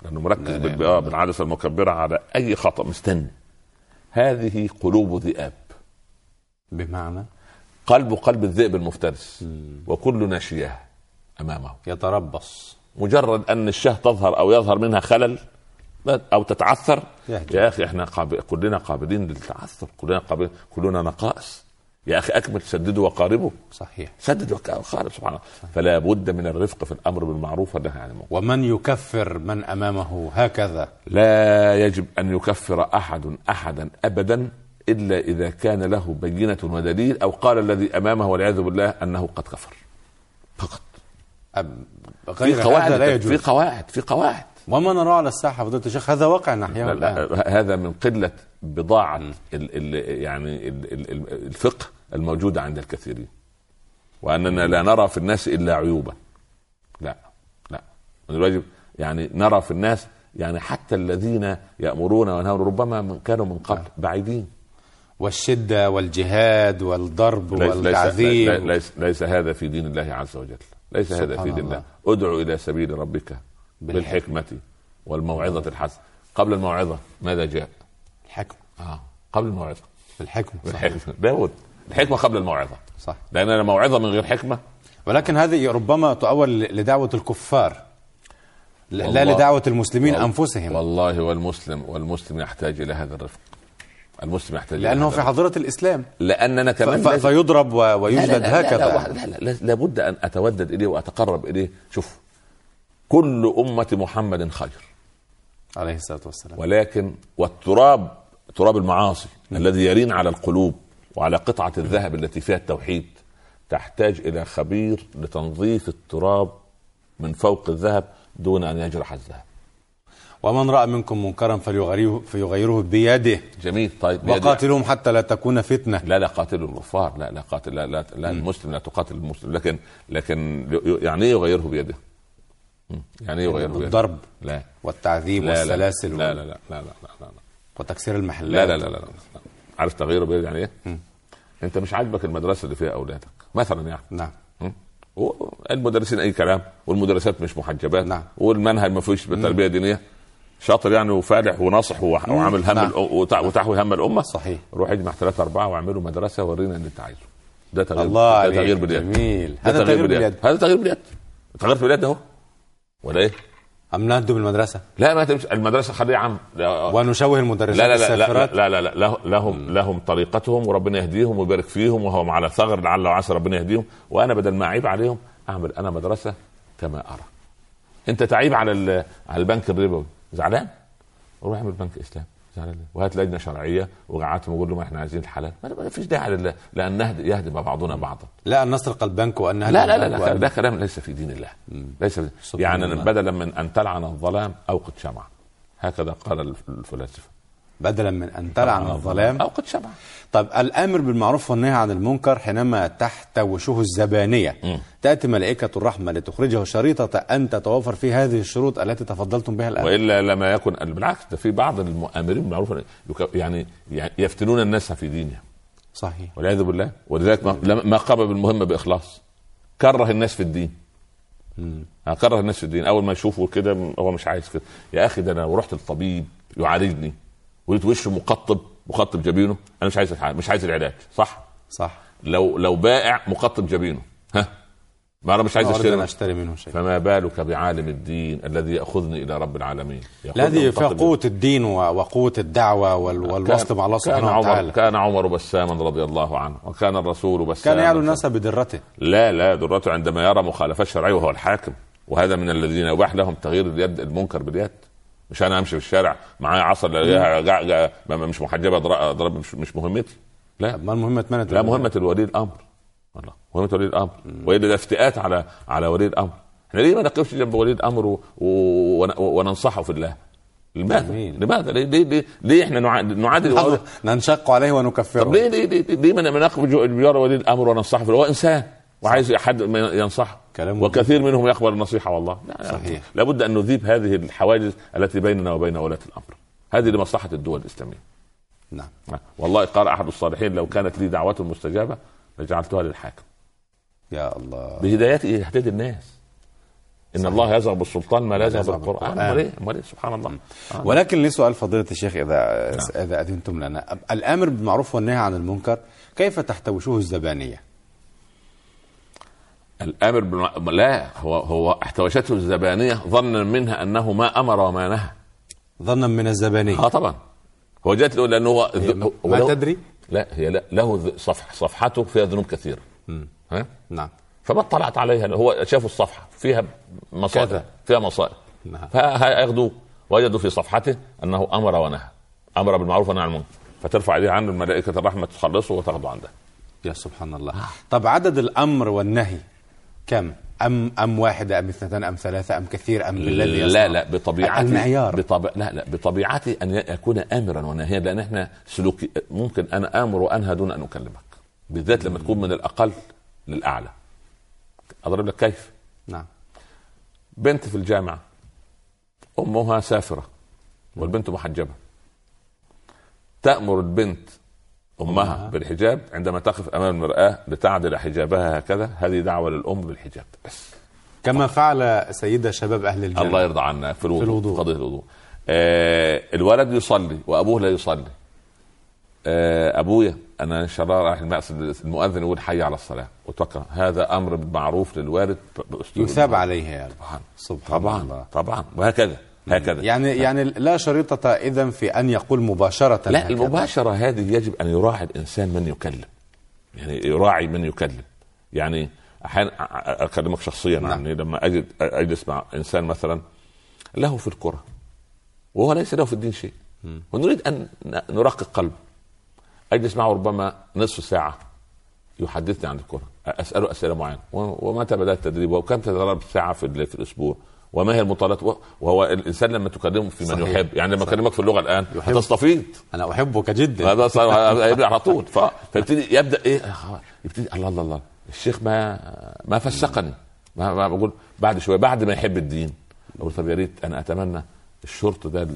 لأنه مركز. آه، بالعدسه المكبره على أي خطأ مستني هذه قلوب ذئاب. بمعنى؟ قلب قلب الذئب المفترس. وكل ناشياه أمامه. يتربص. مجرد أن الشاه تظهر أو يظهر منها خلل أو تتعثر. يا أخي إحنا قاب... كلنا قابلين للتعثر كلنا قابلين كلنا نقائص. يا أخي أكمل سددوا وقاربوا صحيح. سدد وقارب سبحان الله. فلا بد من الرفق في الأمر بالمعروف والنهي عن المنكر. ومن يكفر من أمامه هكذا. لا يجب أن يكفر أحد أحدا أبدا إلا إذا كان له بينة ودليل أو قال الذي أمامه والعياذ بالله أنه قد كفر. فقط. أب- في غير قواعد هذا لا في يجوز. قواعد في قواعد. وما نراه على الساحة فضيلة الشيخ هذا واقع نحياه لا هذا من قلة بضاعة ال ال يعني ال ال ال الفقه الموجوده عند الكثيرين. وأننا لا نرى في الناس إلا عيوبا. لا لا. من الواجب يعني نرى في الناس يعني حتى الذين يأمرون وينهون ربما من كانوا من قبل بعيدين. والشدة والجهاد والضرب والتعذيب ليس, ليس, ليس هذا في دين الله عز وجل. ليس هذا في دين الله. ادعو إلى سبيل ربك بالحكمة. والموعظة الحسنة. قبل الموعظة ماذا جاء؟ الحكمة. آه. قبل الموعظة. الحكمه صحيح. الحكمة. داود الحكمة قبل الموعظة. صح. لأن أنا موعظة من غير حكمة. ولكن هذه ربما تؤول لدعوة الكفار. لا لدعوة المسلمين أنفسهم. والله والمسلم والمسلم يحتاج إلى هذا الرفق. المسلم يحتاج لأنه في. حضرة الإسلام. لأننا ف- كمان ف- لازم- فيضرب و- لا ويجلد لا لا هكذا. لا, لا, لا, لا لابد أن أتودد إليه وأتقرب إليه. شوف كل أمة محمد خير. عليه الصلاة والسلام. ولكن والتراب تراب المعاصي الذي يرين على القلوب وعلى قطعة الذهب التي فيها التوحيد تحتاج إلى خبير لتنظيف التراب من فوق الذهب دون أن يجرح الذهب. ومن راى منكم منكرا فليغيره فيغيره بيده جميل طيب بيد- وقاتلوهم حتى لا تكون فتنه لا لا قاتلوا الكفار لا لا قاتل لا لا, لا المسلم لا تقاتل المسلم لكن لكن يعني إيه يغيره بيده؟ يعني إيه يغيره بيده؟ الضرب لا والتعذيب لا لا والسلاسل لا وال- لا لا لا لا لا لا وتكسير المحلات لا لا لا, لا, لا. عارف تغييره بيده يعني إيه؟ انت مش عاجبك المدرسة اللي فيها اولادك مثلا يعني نعم م? المدرسين اي كلام والمدرسات مش محجبات نعم. والمنهج ما فيهوش تربيه دينيه شاطر يعني وفالح وناصح وعامل هم نعم. وتحوي هم الأمة. صحيح. روح اجمع ثلاثة أربعة واعملوا مدرسة ورينا اللي انت عايزه. ده تغيير الله ده تغيير باليد جميل. ده هذا تغيير باليد هذا تغيير باليد تغيير باليد أهو. ولا إيه؟ أم نهدم بالمدرسة؟ لا ما تمشي. المدرسة خليه يا عم لا ونشوه المدرسات لا لا لا لا, لا, لا, لا له- لهم لهم طريقتهم وربنا يهديهم ويبارك فيهم وهو على ثغر لعل وعسى ربنا يهديهم. وأنا بدل ما أعيب عليهم أعمل أنا مدرسة كما أرى. أنت تعيب على على البنك الربوي زعلان؟ روح اعمل بنك إسلام. زعلان؟ وهات لجنة شرعية وقعدت وقول لهم إحنا عايزين الحلال ما فيش داعي لل- لأن يهدم بعضنا بعضا. لا ان نسرق البنك وأن لا لا لا, لا ده كلام ليس في دين الله. ليس في سبحان يعني. بدلا من أن تلعن الظلام اوقد شمعه هكذا قال الف- الفلاسفة. بدلا من أن تلعن الظلام. اوقد شمعه طيب الأمر بالمعروف والنهي عن المنكر حينما تحت وشوه الزبانية. مم. تأتي ملائكة الرحمة لتخرجه شريطة أن تتوافر فيه هذه الشروط التي تفضلتم بها الآن. وإلا لما يكن بالعكس ده في بعض المؤامرين بالمعروف يعني يفتنون الناس في دينهم. صحيح. والعياذ بالله. ولذلك ما- قام بالمهمة بإخلاص. كره الناس في الدين. كره الناس في الدين. أول ما يشوفوا كده هو مش عايز كده. يا أخي ده أنا رحت للطبيب يعالجني. ولقيت وشه مقطب مقطب جبينه؟ أنا مش عايز مش عايز العلاج صح؟ صح. لو لو بائع مقطب جبينه. ها؟ ما أنا مش عايز أشتري. أشتري منه شيء. فما بالك بعالم الدين الذي يأخذني إلى رب العالمين؟ فيها مقطب قوة الدين و- وقوة الدعوة وال- والوصل مع الله سبحانه عمر وتعالى. كان عمر بساما رضي الله عنه وكان الرسول بساما كان يعلو الناس بدرته. لا لا ذرته عندما يرى مخالفات شرعيه وهو الحاكم وهذا من الذين يباح لهم تغيير اليد المنكر باليد. مش أنا أمشي في الشارع معايا عصا لا- مش محجبة اضرب مش, مش مهمتي. لا. ما المهمة منت لا مهمة الولي الأمر. والله مهمة ولي الأمر. والا ده افتئات على على ولي الأمر. إحنا ليه ما نقفش جنب ولي الأمر و... و... ون- وننصحه في الله؟ لماذا؟ جميل. لماذا؟ ليه ليه ليه, ليه إحنا نعا- نعادل ننشق عليه ونكفره. طب ليه ليه ليه, ليه ما نقف بجوار ولي الأمر وننصحه في الله؟ هو إنسان. وعايز حد ينصحه. كلام وكثير منهم يقبل النصيحة والله. لا لا. صحيح. لابد أن نذيب هذه الحواجز التي بيننا وبين ولاة الأمر. هذه لمصلحة الدول الإسلامية. نعم. والله قال أحد الصالحين لو كانت لي دعوة مستجابة لجعلتها للحاكم. يا الله. بهدايته يهتدي الناس. إن صحيح. الله يزغ بالسلطان ما لا يزغ بالقرآن. امال إيه؟ امال إيه؟ سبحان الله. آه. ولكن لي سؤال فضيلة الشيخ إذا إذا أذنتم لنا. الآمر بالمعروف والنهي عن المنكر كيف تحتوشه الزبانية؟ الأمر بالم... لا هو هو احتوشته الزبانية ظنا منها أنه ما أمر وما نهى. ظنا من الزبانية. آه طبعا. هو جات له لأنه هو هي هو ما له- تدري؟ لا هي لا له صفح صفحته فيها ذنوب كثيرة. ها؟ نعم. فما اطلعت عليها هو شافوا الصفحة فيها مصائب. فيها مصائب نعم. فياخذوه وجدوا في صفحته أنه أمر ونهى. أمر بالمعروف ونهى عن المنكر. فترفع إيديها عنه الملائكة الرحمة تخلصه وتاخذه عنده يا سبحان الله. طب عدد الأمر والنهي كم؟ أم أم واحدة أم اثنتان أم ثلاثة أم كثير أم بالذي لا؟ لا بطبيعتي المعيار. بطبع لا لا بطبيعتي أن يكون امرا وناهيا لأن إحنا سلوكي ممكن أنا آمر وأنهى دون أن أكلمك. بالذات لما تكون من الأقل للأعلى. أضرب لك كيف؟ نعم. بنت في الجامعة. أمها سافرة والبنت محجبة. تأمر البنت أمها بالحجاب عندما تقف أمام المرآة لتعدل حجابها هكذا هذه دعوة للأم بالحجاب. بس كما فعل سيدة شباب أهل الجنة. الله يرضى عنا في الوضوء, في الوضوء. قضية الوضوء. آه الولد يصلي وأبوه لا يصلي. آه أبويا أنا إن شاء الله رايح المؤذن يقول حي على الصلاة. وتوكل. هذا أمر بالمعروف للوالد بأسلوب يثاب. عليه يعني طبعا. سبحان طبعا. الله. طبعا. وهكذا. هكذا. يعني يعني لا شريطة إذا في أن يقول مباشرة لا هكذا. المباشرة هذه يجب أن يراعي الإنسان من يكلم. يعني يراعي من يكلم. يعني أحيانا أ- أ- أكلمك شخصيا نعم. عني لما أجد اجلس مع إنسان مثلا له في الكرة وهو ليس له في الدين شيء. ونريد أن ن- نرقق قلبه. أجلس معه ربما نصف ساعة يحدثني عن الكرة. أسأله أسئلة معينة. و- ومتى بدا التدريب؟ وكم تدرب ساعة في, ال- في الأسبوع؟ وما هي المطالات؟ و- وهو الإنسان لما تكلمه في من صحيح. يحب. يعني لما. أكلمك في اللغة الآن يحب. هتستفيض أنا أحبك جدا. هذا صار هذا يبدا على طول. فيبتدي يبدأ إيه؟ آه، يبتدي الله الله الله. الشيخ ما ما فسقني. ما, ما بقول بعد شوية بعد ما يحب الدين أقول طب يا ريت أنا أتمنى الشورت ده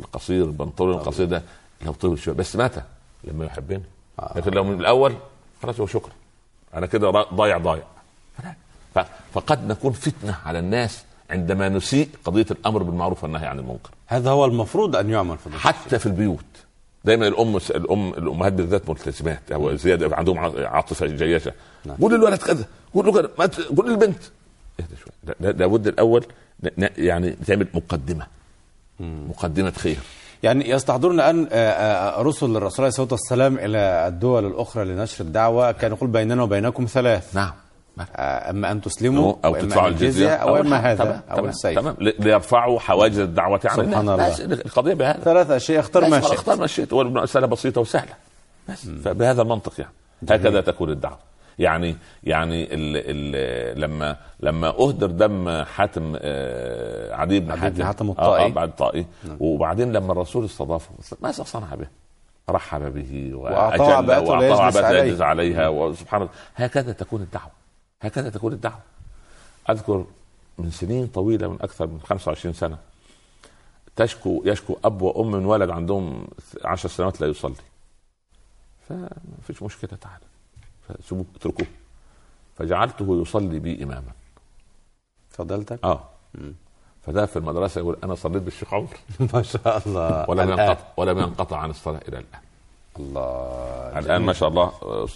القصير البنطلون القصير ده لو طول شوية. بس متى؟ لما يحبني. لكن لو من الأول خلاص هو شكرا. أنا كده ضايع ضايع. فقد نكون فتنة على الناس عندما نسيء قضية الأمر بالمعروف والنهي عن المنكر. هذا هو المفروض أن يعمل فضيلة حتى في البيوت. دايما الأم الأم الأمهات بالذات ملتزمات أو زيادة عندهم عاطفة جيشة. نعم. قول للولد كذا قول له كذا قول للبنت. اهدى شوي لا- لا- لابد الأول يعني تعمل مقدمة. مقدمة خير. يعني يستحضرون أن آه، آه، رسل الرسول عليه الصلاة والسلام إلى الدول الأخرى لنشر الدعوة. كان يقول بيننا وبينكم ثلاث. نعم. آه، أما أن تسلموا أو تدفعوا الجزية إما تمام، هذا تمام، تمام، السيف. تمام. ليرفعوا حواجز الدعوة عن سبحان. الله. القضية بهذا. ثلاث أشياء اختر ما شئت. اختار ما شئت. والمساله بسيطة وسهلة. بس. فبهذا المنطق يعني. هكذا تكون الدعوة. يعني يعني ال ال لما لما أهدر دم حاتم آه، عدي بن حاتم. حاتم آه، الطائي. آه بعد الطائي. وبعدين لما الرسول استضافه ماذا صنع به؟ رحب به وأجله عباءته لا. يجلس عليها. وسبحان الله. هكذا تكون الدعوة. هكذا تكون الدعوة. أذكر من سنين طويلة من أكثر من 25 سنة تشكو يشكو أب وأم من ولد عندهم عشر سنوات لا يصلي. فما فيش مشكلة تعالى فسيبوه اتركوه. فجعلته يصلي بي إماما. فضلتك؟ آه. فده في المدرسة يقول أنا صليت بالشيخ عمر. [LAUGHS] ما شاء الله. ولم. ينقطع ولم ينقطع عن الصلاة إلى الآن. الله. الآن ما شاء الله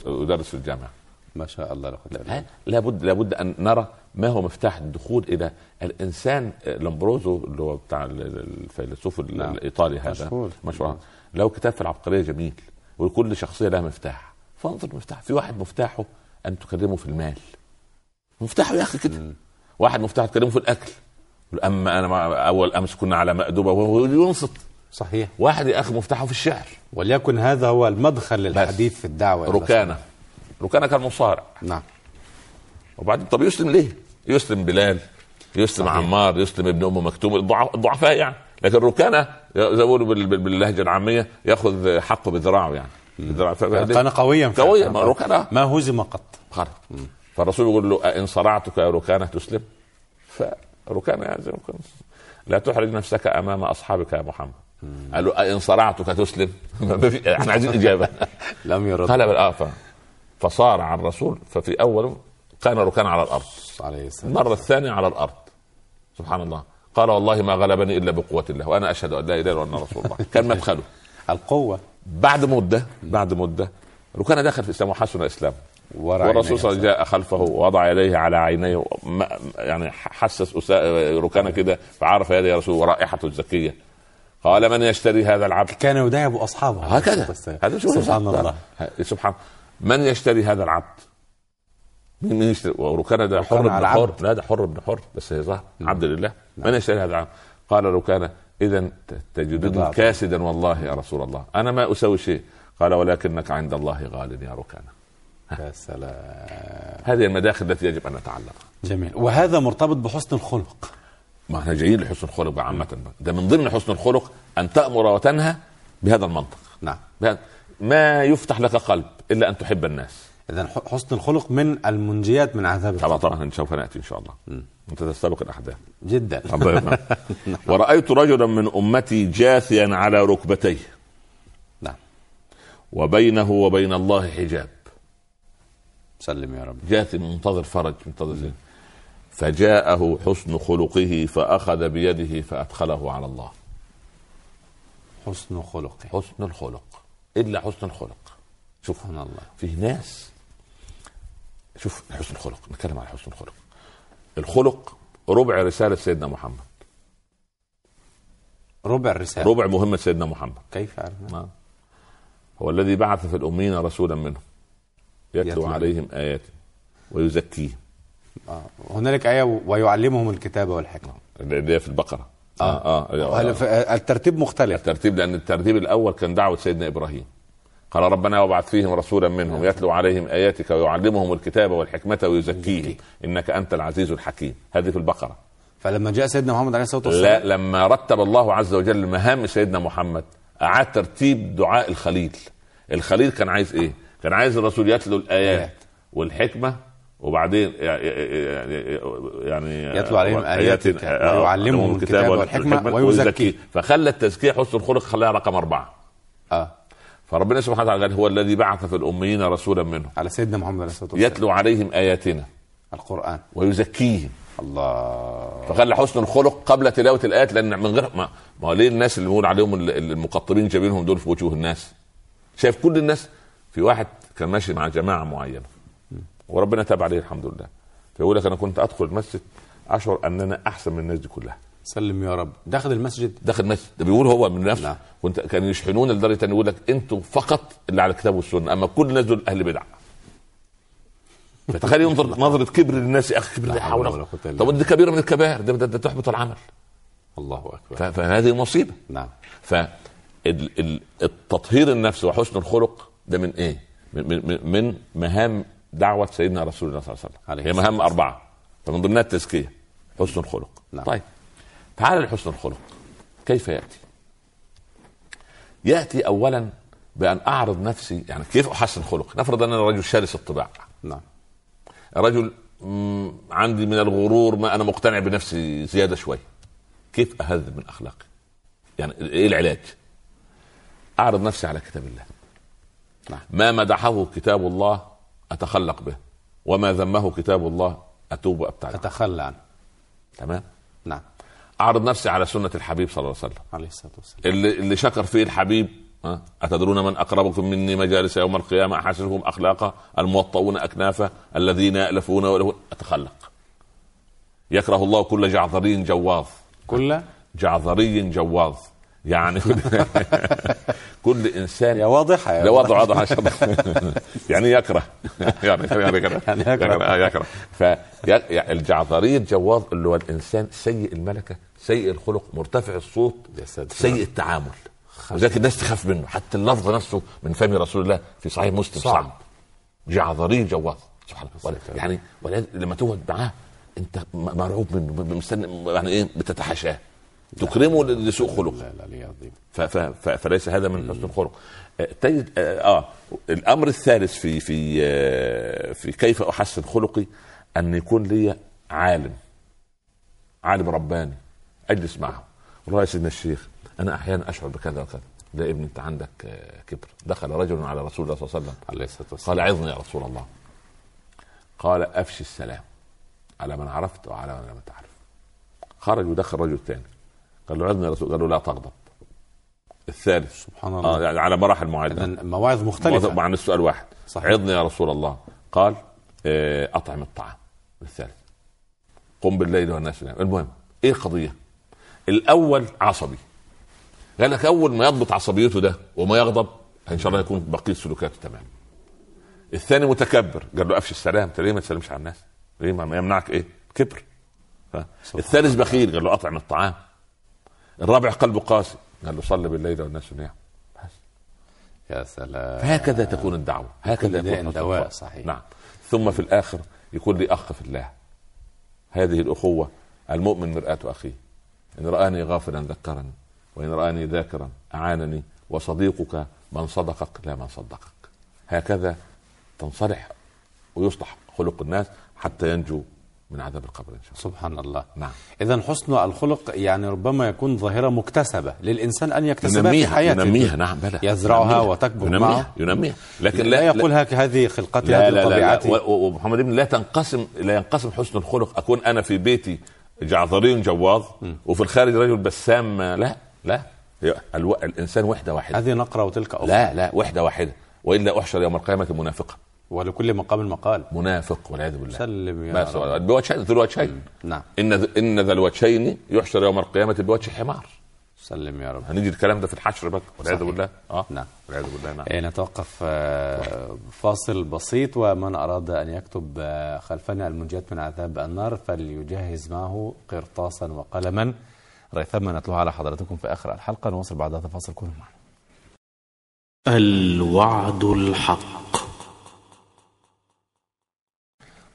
أدرس في الجامعة. ما شاء الله لا إلا بالله. لابد لابد أن نرى ما هو مفتاح الدخول إلى الإنسان لامبروزو اللي هو بتاع ال- ال- الفيلسوف ال- نعم. الإيطالي هذا مشهور. مشهور. له كتاب في العبقرية جميل وكل شخصية لها مفتاح فانظر مفتاح. في واحد مفتاحه أن تكلمه في المال. مفتاحه يا أخي كده. واحد مفتاحه تكلمه في الأكل. أما أنا أول أمس كنا على مأدبه وهو ينصت. صحيح. واحد يا أخي مفتاحه في الشعر. وليكن هذا هو المدخل للحديث في الله. ركانة. ركانه كان مصارع نعم. وبعدين طب يسلم ليه؟ يسلم بلال يسلم صحيح. عمار يسلم ابن أم مكتوم الضع- الضعفاء يعني. لكن ركانة زي باللهجة العامية يأخذ حقه بذراعه يعني. بذراعه كان قويا. قويا ما ركانه ما هزم قط. فالرسول يقول له أئن صرعتك يا ركانة تسلم؟ فركانة يعني زي لا تحرج نفسك أمام أصحابك يا محمد. قال له أئن صرعتك تسلم؟ [LAUGHS] إحنا عايزين إجابة. [LAUGHS] لم يرد. قال بل آه ف- فصارع الرسول ففي أول كان ركان على الأرض. عليه السلام المرة الثانية على الأرض. سبحان الله. قال والله ما غلبني إلا بقوة الله وأنا أشهد أن لا إله إلا الله رسول الله. [LAUGHS] كان مدخله. القوة. بعد مدة بعد مدة ركان دخل في الإسلام وحسن الإسلام. والرسول صلى الله. عليه وسلم جاء خلفه ووضع يديه على عينيه يعني حسس ركان كده فعرف يدي رسول ورائحته الزكية. قال من يشتري هذا العبد؟ كان يداعب أصحابه. هكذا. هذا سبحان الله. سبحان من يشتري هذا العبد؟ مين مين يشتري؟ وركان ده حر ركان بن على حر. لا ده حر بن حر بس هي ظهر عبد لله. من يشتري هذا العبد؟ قال ركان اذا تجدني. كاسدا والله يا رسول الله. أنا ما أسوي شيء. قال ولكنك عند الله غال يا ركان. يا سلام. هذه المداخل التي يجب أن نتعلمها جميل. وهذا مرتبط بحسن الخلق. ما إحنا جايين لحسن الخلق بقى. ده من ضمن حسن الخلق أن تأمر وتنهى بهذا المنطق. نعم. بهذا- ما يفتح لك قلب إلا أن تحب الناس. إذا حسن الخلق من المنجيات من عذاب طبعا طبعا سوف نأتي إن شاء الله. أنت تستبق الأحداث. جدا. الله [LAUGHS] يرحمه. [LAUGHS] ورأيت رجلا من أمتي جاثيا على ركبتيه. نعم. وبينه وبين الله حجاب. سلم يا رب. جاثي منتظر فرج منتظر زين. فجاءه حسن خلقه فأخذ بيده فأدخله على الله. حسن خلقه. حسن الخلق. إلا حسن الخلق. شوف سبحان الله. فيه ناس شوف حسن الخلق نتكلم عن حسن الخلق. الخلق ربع رسالة سيدنا محمد. ربع الرسالة ربع مهمة سيدنا محمد. كيف عرفنا نعم. هو الذي بعث في الأمين رسولا منهم. يتلو يتلو. عليهم آياته ويزكيهم. آه. هنالك آية ويعلمهم الكتاب والحكمة. اللي هي في البقرة. آه. آه. هل- آه. ف- الترتيب مختلف الترتيب لأن الترتيب الأول كان دعوة سيدنا إبراهيم قال ربنا وابعث فيهم رسولا منهم يتلو عليهم آياتك ويعلمهم الكتاب والحكمة ويزكيهم إنك أنت العزيز الحكيم هذه في البقرة فلما جاء سيدنا محمد عليه الصلاة والسلام لا لما رتب الله عز وجل مهام سيدنا محمد أعاد ترتيب دعاء الخليل الخليل كان عايز إيه كان عايز الرسول يتلو الآيات آيات. وبعدين يعني يتلو عليهم آياتك ويعلمهم الكتاب والحكمة ويزكيه. فخلى التزكية حسن الخلق خلاها رقم أربعة. آه. فربنا سبحانه وتعالى قال هو الذي بعث في الأميين رسولا منهم. على سيدنا محمد عليه الصلاة والسلام. يتلو عليهم آياتنا. القرآن. ويزكيهم. الله. فخلى حسن الخلق قبل تلاوة الآيات لأن من غير ما, ما هو ليه الناس اللي بنقول عليهم ال- ال- المقطرين جايبينهم دول في وجوه الناس؟ شايف كل الناس؟ في واحد كان ماشي مع جماعة معينة. وربنا تاب عليه الحمد لله. فيقول لك أنا كنت أدخل المسجد اشعر أن أنا أحسن من الناس دي كلها. سلم يا رب. داخل المسجد؟ داخل المسجد. ده بيقول هو من نفسه. نعم. كنت كانوا يشحنون لدرجة أن يقول لك أنتم فقط اللي على الكتاب والسنة. أما كل الناس دول أهل بدع. فتخيل ينظر [LAUGHS] نظرة كبر للناس يا أخي. كبر لا حول طب دي كبيرة من الكبائر. ده, ده, ده تحبط العمل. الله أكبر. ف- فهذه مصيبة. نعم. فالتطهير النفس وحسن الخلق ده من إيه؟ من, من, من مهام دعوة سيدنا رسول الله صلى الله عليه وسلم. هي مهام أربعة. فمن ضمنها التزكية. حسن الخلق. نعم. طيب. تعال لحسن الخلق. كيف يأتي؟ يأتي اولا بأن أعرض نفسي يعني كيف أحسن خلق؟ نفرض ان أنا رجل شرس الطباع. نعم. رجل عندي من الغرور ما أنا مقتنع بنفسي زيادة شوي. كيف أهذب من أخلاقي؟ يعني إيه العلاج؟ أعرض نفسي على كتاب الله. نعم. ما مدحه كتاب الله أتخلق به. وما ذمه كتاب الله أتوب وأبتعد. عنه. أتخلى عنه. تمام؟ نعم. أعرض نفسي على سنة الحبيب صلى الله عليه وسلم. عليه الصلاة والسلام. اللي, اللي شكر فيه الحبيب؟ أتدرون من أقربكم مني مجالس يوم القيامة؟ أحسنهم أخلاقا الموطؤون أكنافا الذين يألفون ويلهون. أتخلق. يكره الله كل جعذري جواظ. كل؟ جعذري جواظ. يعني [LAUGHS] كل إنسان يا واضحه يا لا واضح واضح. عشان [LAUGHS] يعني يكره. يعني [LAUGHS] يعني يكره. يعني يكره. يعني يكره. فالجعذري الجواظ اللي هو الإنسان سيء الملكة سيء الخلق مرتفع الصوت. سيء التعامل. وذلك الناس تخاف منه. حتى اللفظ نفسه من فم رسول الله في صحيح مسلم صعب. صعب. جعذري جواظ سبحان الله. يعني لما تقعد معاه انت مرعوب منه مستني يعني إيه؟ بتتحاشاه. تكرمه لسوء خلق لا لا عظيم فليس هذا من حسن الخلق آه، تجد أه آه، الأمر الثالث في في آه، في كيف أحسن خلقي أن يكون لي عالم عالم رباني أجلس معه. والله يا سيدنا الشيخ أنا أحيانا أشعر بكذا وكذا. لا ابني أنت عندك كبر. دخل رجل على رسول الله صلى الله عليه وسلم. عليه الصلاة والسلام. قال عظني يا رسول الله. قال أفشي السلام على من عرفت وعلى من لم تعرف. خرج ودخل رجل ثاني قال له يا رسول قال له لا تغضب. الثالث سبحان آه الله. يعني على مراحل معينة. مواعظ مختلفة. عن السؤال واحد. صحيح. عظني يا رسول الله. قال آه، أطعم الطعام. الثالث قم بالليل والناس نيام المهم إيه القضية؟ الأول عصبي. قال لك أول ما يضبط عصبيته ده وما يغضب إن شاء الله يكون بقية سلوكاته تمام. الثاني متكبر. قال له افشي السلام. انت ليه ما تسلمش على الناس؟ ليه ما يمنعك إيه؟ كبر؟ الثالث بخيل. قال له أطعم الطعام. الرابع قلبه قاسي. قال له صلي بالليل والناس نيام. بس. يا سلام. هكذا تكون الدعوة. هكذا كل يكون داء حسن دواء، الخلق. صحيح. نعم. ثم في الآخر يكون لي أخ في الله. هذه الأخوة المؤمن مرآة أخيه. إن رآني غافلا ذكرني وإن رآني ذاكرا أعانني وصديقك من صدقك لا من صدقك. هكذا تنصلح ويصلح خلق الناس حتى ينجو من عذاب القبر إن شاء الله. سبحان الله. نعم. اذا حسن الخلق يعني ربما يكون ظاهرة مكتسبة للإنسان أن يكتسبها في حياته. ينميها نعم بلى. يزرعها ينميها. وتكبر ينميها معه. ينميها. لكن لا, لا, يقول هذه خلقتي لا هذه لا. طبيعتي ومحمد ابن لا تنقسم لا ينقسم حسن الخلق. أكون أنا في بيتي جعذري جواظ وفي الخارج رجل بسام لا لا. الإنسان وحدة واحدة. هذه نقرة وتلك أخرى. لا لا وحدة واحدة. وإلا أحشر يوم القيامة منافقا. ولكل مقام مقال. منافق والعياذ بالله. سلم يا بس رب. بوجهين ذو الوجهين. نعم. إن إن ذا الوجهين يحشر يوم القيامة بوجه حمار. سلم يا رب. هنيجي الكلام ده في الحشر بقى. والعياذ. بالله. آه. نعم. والعياذ بالله. نعم. إيه، نتوقف آه، فاصل بسيط ومن أراد أن يكتب آه، خلفنا المنجيات من عذاب النار فليجهز معه قرطاسا وقلما. ريثما نتلوها على حضراتكم في آخر الحلقة. نواصل بعد هذا الفاصل. كونوا معنا. الوعد الحق.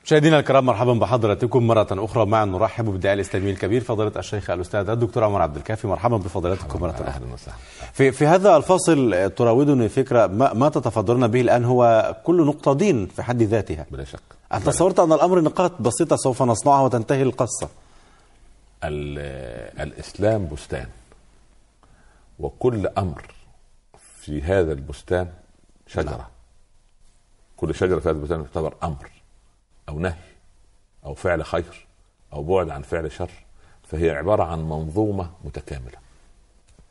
مشاهدينا الكرام مرحبا بحضراتكم مرة أخرى معا. نرحب بالداعي الإسلامي الكبير فضيلة الشيخ الأستاذ الدكتور عمر عبد الكافي. مرحبا بفضيلتكم مرة أخرى. أهلا وسهلا. في في هذا الفاصل تراودني فكرة ما, ما تتفضلون به الآن؟ هو كل نقطة دين في حد ذاتها. بلا شك. أنا تصورت أن الأمر نقاط بسيطة سوف نصنعها وتنتهي القصة. ال- الإسلام بستان وكل أمر في هذا البستان شجرة. كل شجرة في هذا البستان تعتبر أمر. أو نهي أو فعل خير أو بعد عن فعل شر فهي عبارة عن منظومة متكاملة.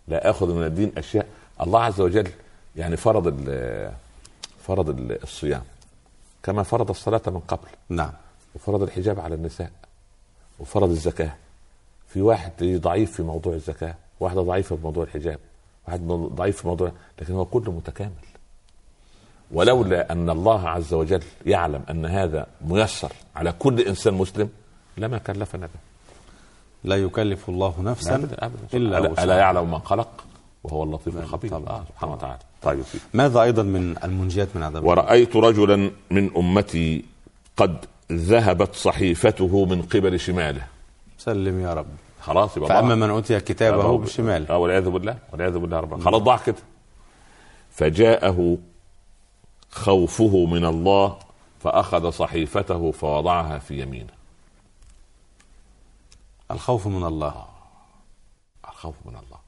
لا أخذ من الدين أشياء. الله عز وجل يعني فرض ال- فرض ال- الصيام كما فرض الصلاة من قبل. نعم. وفرض الحجاب على النساء وفرض الزكاة. في واحد ضعيف في موضوع الزكاة واحدة ضعيفة في موضوع الحجاب واحد ضعيف في موضوع لكن هو كله متكامل. ولولا أن الله عز وجل يعلم أن هذا ميسر على كل إنسان مسلم لما كلفنا به لا يكلف الله نفسا أبدا أبدا إلا ألا, وسعها. ألا يعلم من خلق وهو اللطيف الخبير طبعا. آه سبحانه وتعالى طيب. ماذا أيضا من المنجيات من عذاب النار؟ ورأيت رجلا من أمتي قد ذهبت صحيفته من قبل شماله سلم يا رب خلاص يبقى فأما ضاع. من أوتي كتابه بشماله آه والعياذ بالله والعياذ بالله رب خلاص ضاع كده فجاءه خوفه من الله فأخذ صحيفته فوضعها في يمينه. الخوف من الله. الخوف من الله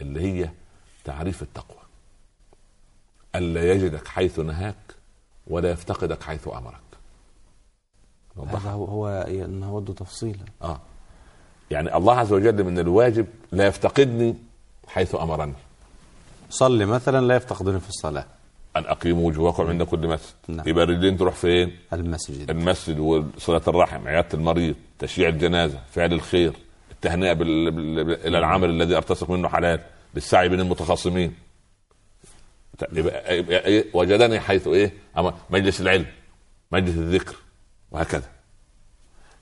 اللي هي تعريف التقوى. ألا يجدك حيث نهاك ولا يفتقدك حيث أمرك. هذا هو هو نود تفصيلا آه. يعني الله عز وجل من الواجب لا يفتقدني حيث أمرني. صلي مثلا لا يفتقدني في الصلاة. أن أقيموا وجوهكم عند كل مسجد نعم. يبقى الرجلين تروح فين؟ المسجد المسجد وصلة الرحم عيادة المريض تشييع الجنازة فعل الخير التهنئة بال... بال... بال... إلى العمل الذي أرتزق منه حلال للسعي بين المتخاصمين يبقى... يبقى... وجدني حيث إيه أما مجلس العلم مجلس الذكر وهكذا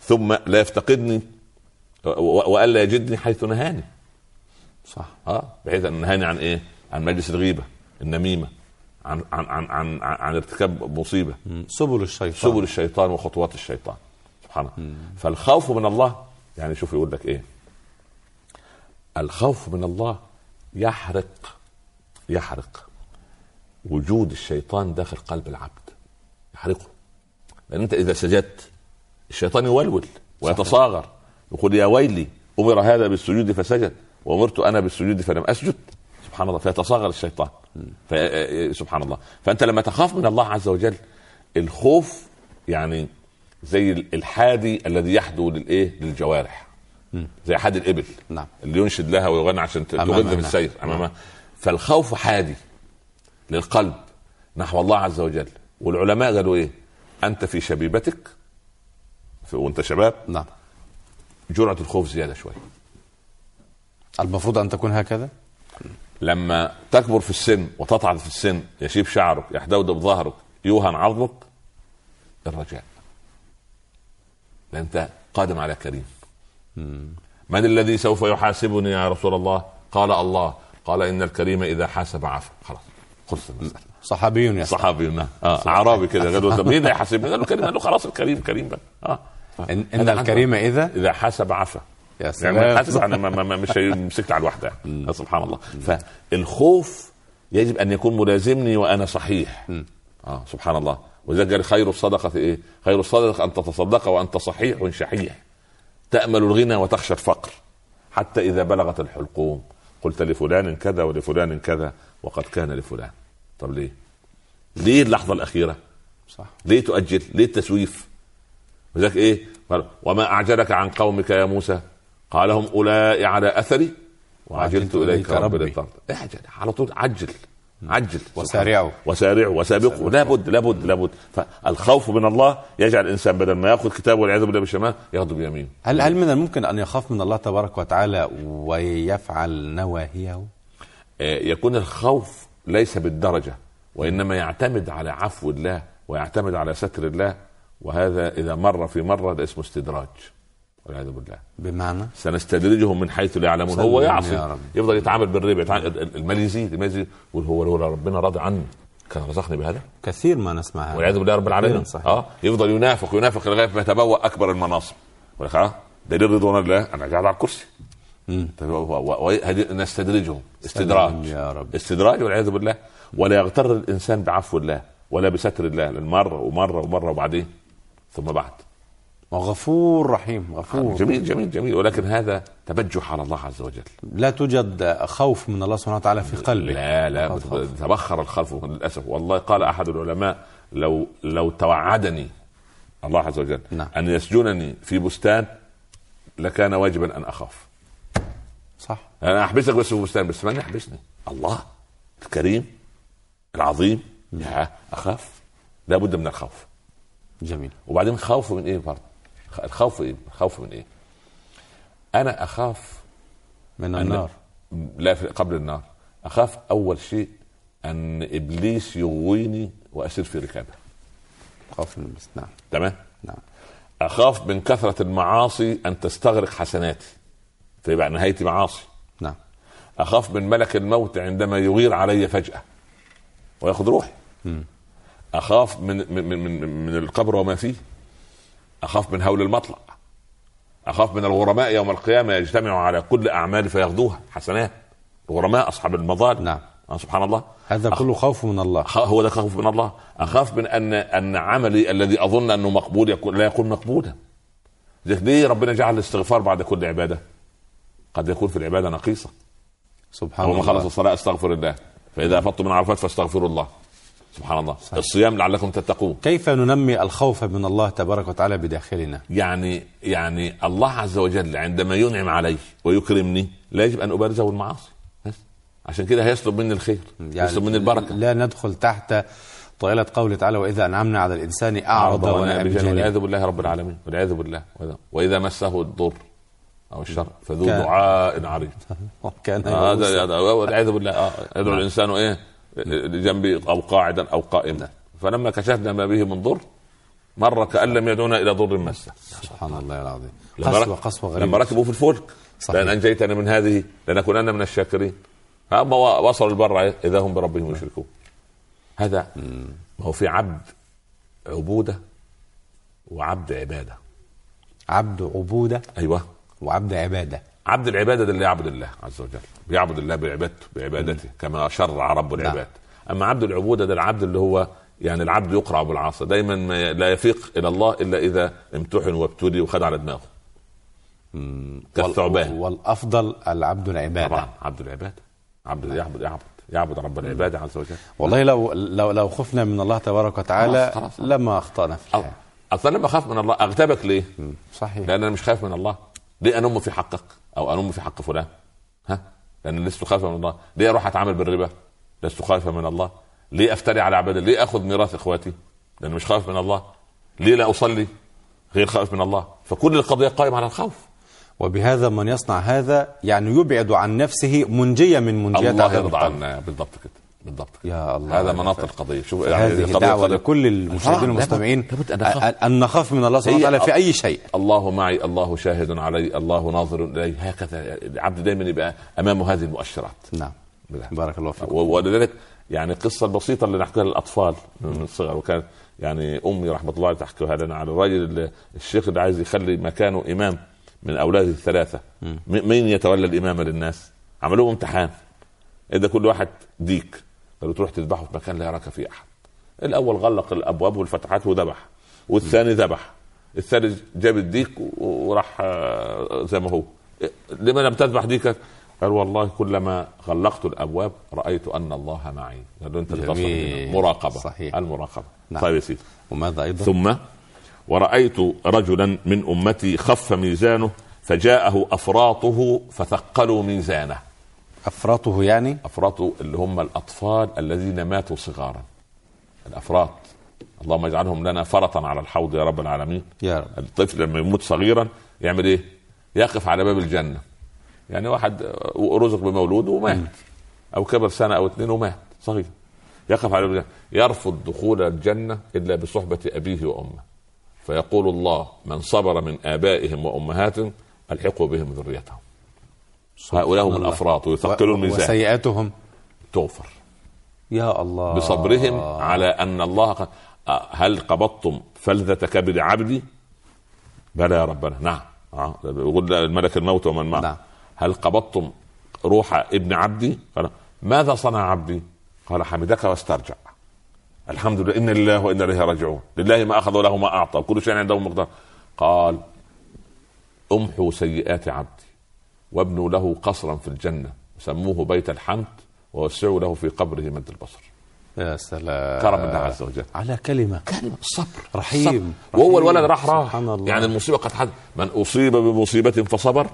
ثم لا يفتقدني. وألا يجدني حيث نهاني صح آه بحيث أن نهاني عن إيه؟ عن مجلس الغيبة النميمة عن عن عن عن, عن ارتكاب مصيبة. سبل الشيطان. سبل الشيطان وخطوات الشيطان. سبحان الله. فالخوف من الله يعني شوف يقول لك إيه. الخوف من الله يحرق يحرق وجود الشيطان داخل قلب العبد. يحرقه. لأن أنت إذا سجدت الشيطان يولول ويتصاغر. يقول يا ويلي أمر هذا بالسجود فسجد وأمرت أنا بالسجود فلم أسجد. سبحان الله فيتصاغر الشيطان. ف... سبحان الله. فأنت لما تخاف من الله عز وجل الخوف يعني زي الحادي الذي يحدو للايه للجوارح. زي حادي الإبل. نعم. اللي ينشد لها ويغني عشان ت- أمامها، تغذ نعم. بالسير أمامها. فالخوف حادي للقلب نحو الله عز وجل. والعلماء قالوا إيه؟ أنت في شبيبتك في وأنت شباب نعم. جرعة الخوف زيادة شوية المفروض أن تكون هكذا؟ لما تكبر في السن وتطعن في السن يشيب شعرك يحدودب ظهرك يوهن عظمك الرجاء. لأن انت قادم على كريم. من الذي سوف يحاسبني يا رسول الله؟ قال الله. قال إن الكريم إذا حاسب عفا. خلاص. خلص المسألة. صحابي يسأل صحابي نعم. آه. أعرابي كده قالوا طب مين اللي يحاسبني؟ قال له كريم قال له خلاص الكريم كريم بقى. آه. إن, إن الكريم إذا؟ إذا حاسب عفا. يا يعني سلام يعني ما- ما- ما- مش هيمسكت على الواحده يعني. سبحان الله فالخوف يجب أن يكون ملازمني وأنا صحيح آه سبحان الله قال خير الصدقة إيه؟ خير الصدقة أن تتصدق وأنت صحيح شحيح تأمل الغنى وتخشى الفقر حتى إذا بلغت الحلقوم قلت لفلان كذا ولفلان كذا وقد كان لفلان طب ليه؟ ليه اللحظة الأخيرة؟ صح ليه تؤجل؟ ليه التسويف؟ وذلك إيه؟ وما أعجلك عن قومك يا موسى؟ قال هم أولئك على أثري وعجلت إليك رب. لترضى اعجل على طول عجل عجل. وسارعوا. وسارعوا وسابقوا لابد لابد لابد. فالخوف من الله يجعل الإنسان بدل ما يأخذ كتابه والعياذ بالله بالشمال ياخذه بيمينه. هل هل من الممكن أن يخاف من الله تبارك وتعالى ويفعل نواهيه؟ آه، يكون الخوف ليس بالدرجة وإنما يعتمد على عفو الله ويعتمد على ستر الله وهذا إذا مر في مرة ده اسمه استدراج. والعياذ بالله. بمعنى؟ سنستدرجهم من حيث لا يعلمون. هو يعصي. يفضل يتعامل بالربا. يتعامل المال يزيد المال يزيد يقول هو لولا ربنا راضي عني كان رزقني بهذا. كثير ما نسمع هذا. والعياذ بالله رب العالمين. صحيح. آه. يفضل ينافق ينافق لغاية ما يتبوأ أكبر المناصب. لك آه دليل رضوان الله؟ أنا قاعد على الكرسي. طيب نستدرجهم. استدراج. يا رب. استدراج والعياذ بالله. ولا يغتر الإنسان بعفو الله ولا بستر الله. لأن مرة ومرة ومرة وبعدين ثم بعد. وغفور رحيم غفور. جميل جميل جميل. ولكن هذا تبجح على الله عز وجل. لا توجد خوف من الله سبحانه وتعالى في قلبه. لا لا خوف. تبخر الخلف للأسف. والله قال أحد العلماء لو لو توعدني الله عز وجل نعم. أن يسجنني في بستان لكان واجبا أن أخاف. صح. أنا أحبسك بس في بستان بس من يحبسني؟ الله الكريم العظيم. يا أخاف. لابد من الخوف. جميل. وبعدين خوف من إيه؟ برضه الخوف إيه؟ الخوف من إيه؟ أنا أخاف من النار. لا قبل النار. أخاف أول شيء أن إبليس يغويني وأسير في ركابة. خوف من الناس نعم. تمام؟ نعم. أخاف من كثرة المعاصي أن تستغرق حسناتي. فيبقى نهايتي معاصي. نعم. أخاف من ملك الموت عندما يغير علي فجأة وياخذ روحي. أخاف من من من, من القبر وما فيه. أخاف من هول المطلع. أخاف من الغرماء يوم القيامة يجتمعوا على كل اعمالي فياخذوها حسنات. الغرماء أصحاب المظالم. نعم. آه سبحان الله. هذا أخ- كله خوف من الله. هو ده خوف من الله. أخاف من ان أن عملي الذي أظن أنه مقبول يكون لا يكون مقبولا. ليه ربنا جعل الاستغفار بعد كل عبادة؟ قد يكون في العبادة نقيصة. سبحان ما خلص الله الصلاة أستغفر الله. فإذا أفضتم من عرفات فاستغفروا الله. سبحان الله. صحيح. الصيام لعلكم تتقون. كيف ننمي الخوف من الله تبارك وتعالى بداخلنا؟ يعني يعني الله عز وجل عندما ينعم علي ويكرمني لا يجب أن ابارزه بالمعاصي بس. عشان كده هيسلب مني الخير يسلب مني البركة. لا ندخل تحت طائلة قوله تعالى وإذا أنعمنا على الإنسان أعرض ونأى بجانبه والعياذ بالله رب العالمين. والعياذ بالله. وإذا- وإذا مسه الضر أو الشر فذو كان- دعاء عريض. [LAUGHS] يئوسا. هذا والعياذ بالله. آه، يدعو الإنسان إيه؟ لجنبي أو قاعدا أو قائما. فلما كشفنا ما به من ضر مر كأن لم يدعونا إلى ضر مسه. سبحان الله العظيم. لما قسوة رك- قسوة لما ركبوا في الفلك. لأن أنجيتنا من هذه لنكونن من الشاكرين. اما وصلوا البر إذا هم بربهم يشركون. هذا ما هو في عبد عبودة وعبد عبادة. عبد عبودة؟ أيوه. وعبد عبادة. عبد العبادة ده اللي يعبد الله عز وجل. بيعبد الله بعبادته بعبادته كما شرع رب العباد. أما عبد العبودة ده العبد اللي هو يعني العبد يقرع بالعصا دايما ما لا يفيق إلى الله إلا إذا امتحن وابتلي وخد على دماغه. كالثعبان. وال- والأفضل العبد العبادة. طبعا عبد العبادة. عبد يعبد يعبد يعبد رب العباد عز وجل. والله لو لو لو خفنا من الله تبارك وتعالى خلاص، خلاص. لما أخطأنا في الحياة. أصلا لما أخاف من الله أغتابك ليه؟ صحيح. لأن أنا مش خايف من الله. ليه انم في حقك؟ أو انم في حق فلان؟ ها؟ لأن لست خايفا من الله. ليه أروح أتعامل بالربا؟ لست خايفا من الله. ليه أفتري على عباد ليه أخذ ميراث إخواتي؟ لأن مش خايف من الله. ليه لا أصلي غير خائف من الله؟ فكل القضية قائمة على الخوف. وبهذا من يصنع هذا يعني يبعد عن نفسه منجية من منجيات الله يرضى. عنا بالضبط كده. بالضبط. يا الله هذا مناط القضية. شوف هذه قضية- دعوة قضية- لكل المشاهدين طبعاً، والمستمعين. أن- أن نخاف من الله سبحانه وتعالى في أي شيء. الله معي الله شاهد علي الله ناظر الي هكذا العبد دايما يبقى امامه هذه المؤشرات. نعم. بالله. بارك الله فيكم. و- ولذلك يعني القصة البسيطة اللي نحكيها للأطفال من الصغر وكان يعني أمي رحمة الله تحكيها لنا على الرجل اللي الشيخ اللي عايز يخلي مكانه إمام من أولاده الثلاثة. مين يتولى الإمامة للناس؟ عملوه امتحان. إذا كل واحد ديك. تروح تذبحه في مكان لا يراك فيه أحد. الأول غلق الأبواب والفتحات وذبح والثاني ذبح الثالث جاب الديك وراح آه، زي ما هو. لما لم تذبح ديكك؟ قال والله كلما غلقت الأبواب رأيت أن الله معي. قال له أنت. مراقبه صحيح. المراقبة. نعم. طيب يا سيدي. وماذا أيضا؟ ثم ورأيت رجلا من أمتي خف ميزانه فجاءه أفراطه فثقلوا ميزانه. أفراطه يعني أفراطه اللي هم الأطفال الذين ماتوا صغارا الأفراط اللهم اجعلهم لنا فرطا على الحوض يا رب العالمين يا رب الطفل لما يموت صغيرا يعمل إيه؟ يقف على باب الجنة. يعني واحد رزق بمولود ومات أو كبر سنة أو اثنين ومات صغير. يقف على باب الجنة يرفض دخول الجنة إلا بصحبة أبيه وأمه. فيقول الله من صبر من آبائهم وأمهاتهم ألحقوا بهم ذريتهم. هؤلاء هم. الأفراط ويثقلوا الميزان وسيئاتهم. تغفر يا الله. بصبرهم على أن الله قد آه، هل قبضتم فلذة كبد عبدي؟ بلى يا ربنا. نعم. آه، يقول الملك الموت ومن معه. نعم. هل قبضتم روح ابن عبدي؟ قال ماذا صنع عبدي؟ قال حمدك واسترجع. الحمد لله إن لله وأنا إليه راجعون. لله ما أخذ وله ما أعطى. كل شيء عنده مقدار. قال امحوا سيئات عبدي. وابنوا له قصرا في الجنة. سموه بيت الحمد ووسعوا له في قبره مد البصر. يا سلام. كرم الله عز وجل. على كلمة. كلمة. الصبر رحيم. الصبر. وهو رحيم. الولد راح راح. يعني المصيبة قد حدث من أصيب بمصيبة فصبر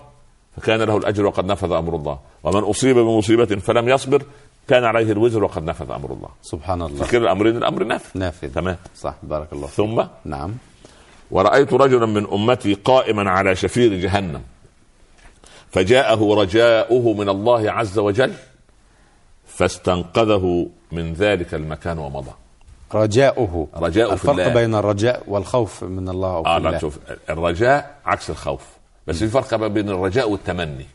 فكان له الأجر وقد نفذ أمر الله. ومن أصيب بمصيبة فلم يصبر كان عليه الوزر وقد نفذ أمر الله. سبحان الله. فكل الأمرين الأمر نافذ. نافذ. تمام. صح. بارك الله ثم نعم. ورأيت رجلا من أمتي قائما على شفير جهنم. فجاءه رجاؤه من الله عز وجل فاستنقذه من ذلك المكان ومضى. رجاؤه. رجاء في الفرق الله. بين الرجاء والخوف من الله أو في آه الله. لا شوف الرجاء عكس الخوف. بس في فرق بين الرجاء والتمني.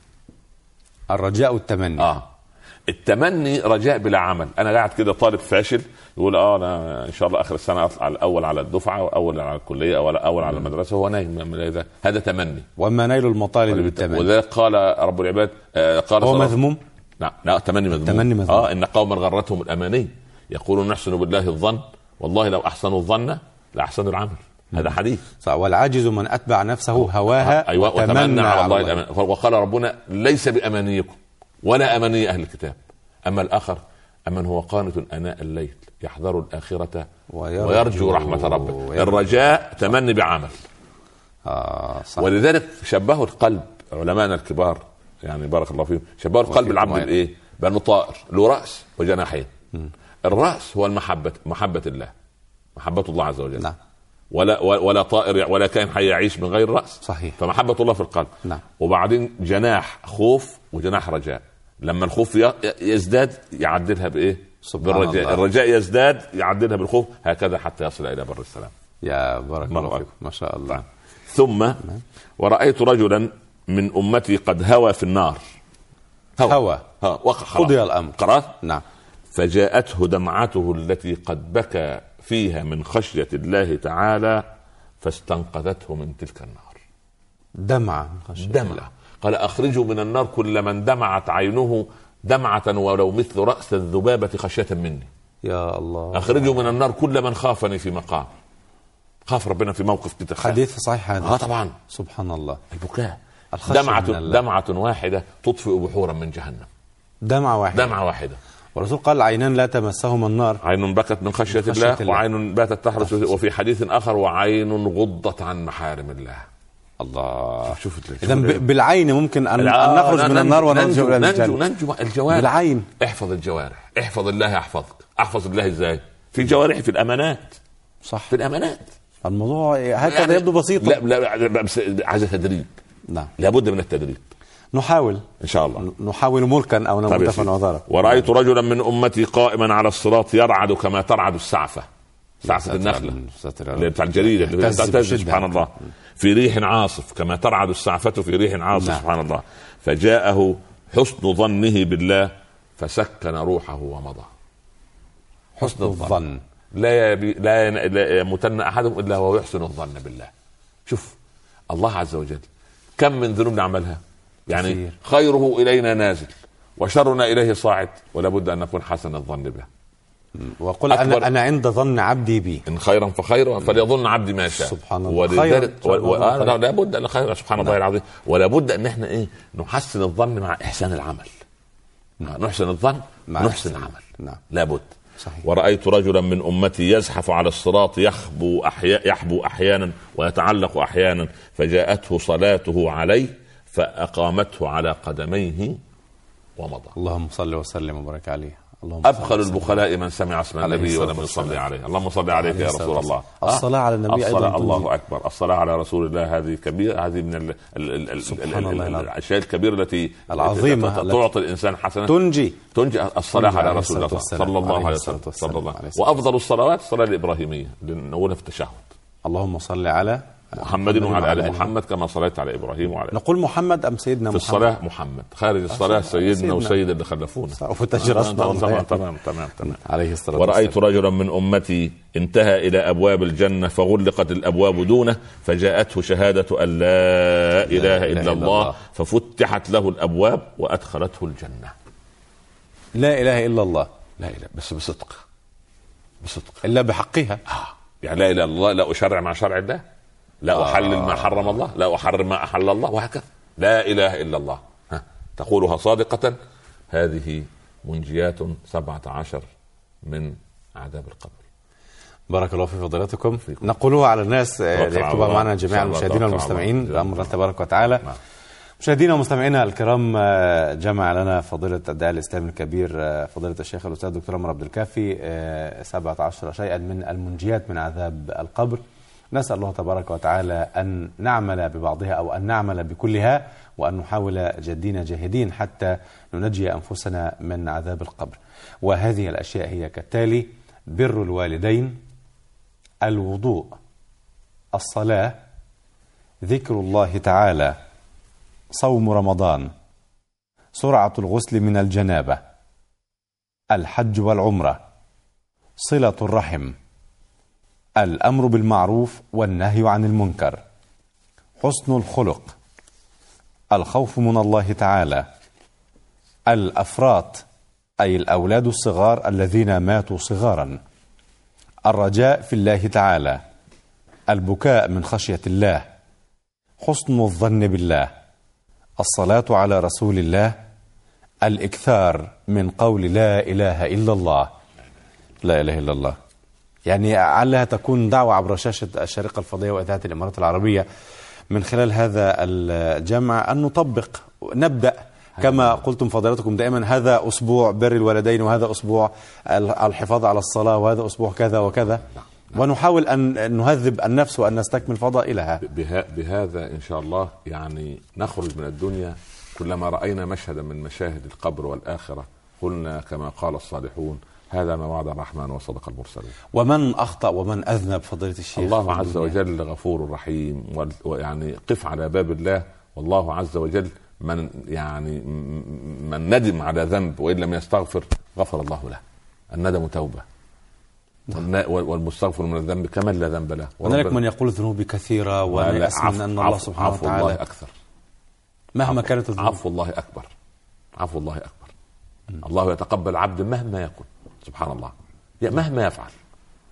الرجاء والتمني. آه. التمني رجاء بلا عمل. أنا قاعد كده طالب فاشل يقول آه أنا إن شاء الله آخر السنة أطلع الأول على الدفعة واول على الكلية أو أول على المدرسة هو نايم من هذا. هذا تمني. وما نيل المطالب بالتمني. ولذلك قال رب العباد آه قال هو مذموم؟ لا لا تمني مذموم. التمني مذموم. آه إن قوما غرتهم الأماني. يقولون نحسن بالله الظن. والله لو أحسنوا الظن لأحسنوا العمل. هذا حديث. صح. والعاجز من أتبع نفسه هواها أيوه وتمنى على الله. الأمان. وقال ربنا ليس بأمانيكم. ولا أماني أهل الكتاب أما الآخر أمن هو قانت أناء الليل يحذر الآخرة ويرجو- ويرجو رحمة ربه. الرجاء تمني بعمل آه صح ولذلك شبهوا القلب علماءنا الكبار يعني بارك الله فيهم شبهوا القلب العبد. بالإيه؟ بأنه طائر له رأس وجناحين الرأس هو المحبة محبة الله محبة الله عز وجل نعم ولا ولا طائر ولا كائن حي يعيش من غير رأس صحيح. فمحبة الله في القلب نعم. وبعدين جناح خوف وجناح رجاء لما الخوف يزداد يعدلها بإيه سبحان بالرجاء الله. الرجاء يزداد يعدلها بالخوف هكذا حتى يصل إلى بر السلام يا بارك الله. فيكم ما شاء الله ثم ورأيت رجلا من أمتي قد هوى في النار هوى. وقع خلاص. قضي الأمر. خلاص نعم فجاءته دمعته التي قد بكى فيها من خشية الله تعالى فاستنقذته من تلك النار دمعة من خشية الله. قال أخرجوا من النار كل من دمعت عينه دمعة ولو مثل رأس الذبابة خشية مني. يا الله. أخرجوا من النار كل من خافني في مقام. خاف ربنا في موقف كده. حديث صحيح هذا. آه طبعا. سبحان الله. البكاء. دمعة من. دمعة واحدة تطفئ بحورا من جهنم. دمعة واحدة. دمعة واحدة. والرسول قال عينان لا تمسهما النار. عين بكت من خشية, خشية الله, الله. وعين باتت تحرس. وفي حديث آخر وعين غضت عن محارم الله. الله. شوف اذا بالعين ممكن ان, أن نخرج من النار ونرجع ننجو إلى ننجو, الجنه ننجو. الجوارح. بالعين. احفظ الجوارح. احفظ الله يحفظك. احفظ الله إزاي في جوارحي في الأمانات. صح. في الأمانات. الموضوع هكذا يعني- يبدو بسيطا لا لا بس عايزه تدريب. نعم. لابد من التدريب. نحاول. إن شاء الله. نحاول ملكا أو طيب نموت. فنعذرا ورأيت رجلا من أمتي قائما على الصراط يرعد كما ترعد يا رب. اللي بتاع بشدة. سبحان الله. في ريح عاصف كما ترعد السعفة في ريح عاصف نعم. سبحان الله. فجاءه حسن ظنه بالله فسكن روحه ومضى. حسن الظن. لا يبي لا, ين- لا يموتن أحدهم إلا وهو يحسن الظن بالله. شوف الله عز وجل كم من ذنوب نعملها؟ يعني كثير. خيره إلينا نازل وشرنا إليه صاعد ولا بد أن نكون حسن الظن به. وقل أنا أنا عند ظن عبدي بي إن خيرا فخير فليظن عبدي ما شاء سبحان الله. ولذلك خير. و... و... الله آه خير. لا لا بد ان خير سبحان الله العظيم ولا بد أن إحنا إيه نحسن الظن مع إحسان العمل نحسن الظن مع نحسن. العمل نعم. لابد صحيح. ورأيت رجلا من أمتي يزحف على الصراط يخبو أحيا يحبو أحيانا ويتعلق أحيانا فجاءته صلاته عليه فأقامته على قدميه ومضى. اللهم صل وسلم وبارك عليه. اللهم وسلم. البخلاء من سمع اسم النبي ولم. يصلي عليه. اللهم صل عليك يا رسول الله. الصلاة على النبي أيضاً الصلاة. الله أكبر. الصلاة على رسول الله. هذه كبيرة. هذه من ال ال ال ال سبحان ال- الله ال- العظيم. الأشياء الكبيرة التي التي تعطي الإنسان حسنة. تنجي. تنجي. الصلاة تنجي على رسول الله. صلى الله عليه وسلم. صلى الله وأفضل الصلوات الصلاة الإبراهيمية. اللي نقولها في التشهد. اللهم صل على محمد وعلى آل محمد كما صليت على إبراهيم وعلى نقول محمد أم سيدنا في محمد الصلاة محمد؟ خارج الصلاة سيدنا. وسيد اللي خلفونا. وتجرسنا تمام والله. تمام تمام تمام عليه الصلاة ورأيت رجلا من أمتي انتهى إلى أبواب الجنة فغلقت الأبواب دونه فجاءته شهادة أن لا إله إلا الله ففتحت له الأبواب وأدخلته الجنة. لا إله إلا الله. لا إله بس بصدق. بصدق. إلا بحقها. يعني لا إله إلا الله لا أشرع مع شرع الله. لا أحلل ما حرم الله لا أحرم ما أحل الله وهكذا. لا إله إلا الله. ها. تقولها صادقة. هذه منجيات سبعة عشر من عذاب القبر. بارك الله في فضيلتكم. نقولها على الناس آه، ليكتبها. معنا جميع المشاهدين والمستمعين. بأمر الله تبارك وتعالى. نعم. مشاهدينا ومستمعينا الكرام آه، جمع لنا فضيلة الداعي الإسلامي الكبير آه، فضيلة الشيخ الأستاذ الدكتور عمر عبد الكافي آه، 17 شيئا من المنجيات من عذاب القبر. نسأل الله تبارك وتعالى أن نعمل ببعضها أو أن نعمل بكلها وأن نحاول جدين جاهدين حتى ننجي أنفسنا من عذاب القبر. وهذه الأشياء هي كالتالي بر الوالدين الوضوء الصلاة ذكر الله تعالى صوم رمضان سرعة الغسل من الجنابة الحج والعمرة صلة الرحم. الأمر بالمعروف والنهي عن المنكر. حسن الخلق. الخوف من الله تعالى. الأفراط أي الأولاد الصغار الذين ماتوا صغارا. الرجاء في الله تعالى. البكاء من خشية الله. حسن الظن بالله. الصلاة على رسول الله. الإكثار من قول لا إله إلا الله. لا إله إلا الله. يعني علها تكون دعوة عبر شاشة الشريقة الفضية وإذاعة الإمارات العربية من خلال هذا الجمع أن نطبق نبدأ كما قلتم فضيلتكم دائما هذا أسبوع بر الوالدين وهذا أسبوع ال- الحفاظ على الصلاة وهذا أسبوع كذا وكذا. ونحاول أن نهذب النفس وأن نستكمل فضائلها. بها بهذا إن شاء الله يعني نخرج من الدنيا. كلما رأينا مشهدا من مشاهد القبر والآخرة قلنا كما قال الصالحون هذا ما وعد الرحمن وصدق المرسلون ومن أخطأ ومن أذنب فضيلة الشيخ الله عز؟ وجل غفور رحيم ويعني قف على باب الله. والله عز وجل من يعني من ندم على ذنب وإن لم يستغفر غفر الله له. الندم توبة. والمستغفر من الذنب كمن لا ذنب له. هنالك من يقول ذنوبي من عفو- أن الله سبحانه عفو الله وتعالى أكثر. مهما كانت الذنوب. عفو الله أكبر. عفو الله أكبر. الله يتقبل عبد مهما يكن. سبحان الله. مهما يفعل.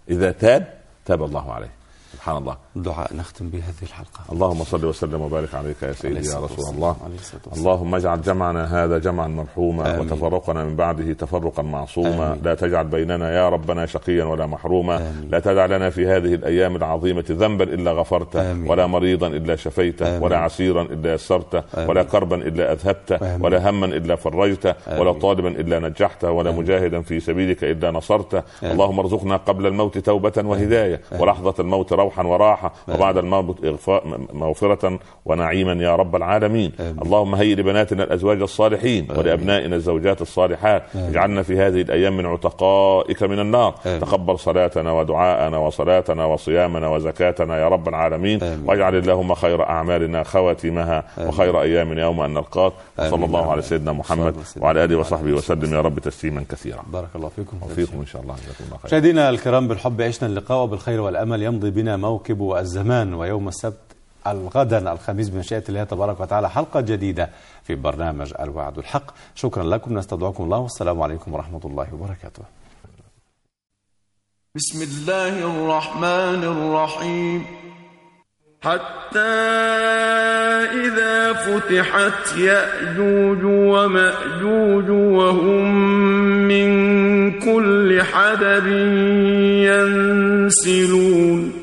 إذا تاب تاب الله عليه. سبحان الله دعاء نختم به هذه الحلقة اللهم صل وسلم وبارك عليك يا سيدي يا رسول. الله. اللهم اجعل جمعنا هذا جمعا مرحوما آمين. وتفرقنا من بعده تفرقا معصوما آمين. لا تجعل بيننا يا ربنا شقيا ولا محروما آمين. لا تدع لنا في هذه الأيام العظيمة ذنبا إلا غفرته آمين. ولا مريضا إلا شفيته آمين. ولا عسيرا إلا يسرته آمين. ولا كربا إلا أذهبته آمين. ولا هما إلا فرجته ولا آمين. طالبا إلا نجحته ولا مجاهدا في سبيلك إلا نصرته آمين. اللهم ارزقنا قبل الموت توبة وهداية ولحظة الموت روحا وراحة وبعد الموت إغفاء مغفرة ونعيما يا رب العالمين. آمين. اللهم هيئ لبناتنا الأزواج الصالحين ولأبنائنا الزوجات الصالحات. اجعلنا في هذه الأيام من عتقائك من النار. آمين. تقبل صلاتنا ودعاءنا وصلاتنا وصيامنا وزكاتنا يا رب العالمين. آمين. واجعل اللهم خير أعمالنا خواتمها وخير أيامنا يوم أن نلقاك. آمين. صلى الله على سيدنا محمد وعلى آله وصحبه وسلم. وسلم يا رب تسليما كثيرا. بارك الله فيكم. وفيكم إن شاء الله جزاكم الله خير مشاهدينا الكرام بالحب عشنا اللقاء وبالخير والأمل يمضي بنا موكب الزمان ويوم السبت الغدا الخميس بمشيئة الله تبارك وتعالى. حلقة جديدة في برنامج الوعد الحق. شكرا لكم. نستودعكم الله. والسلام عليكم ورحمة الله وبركاته. بسم الله الرحمن الرحيم. حتى إذا فتحت يأجوج ومأجوج وهم من كل حدب ينسلون.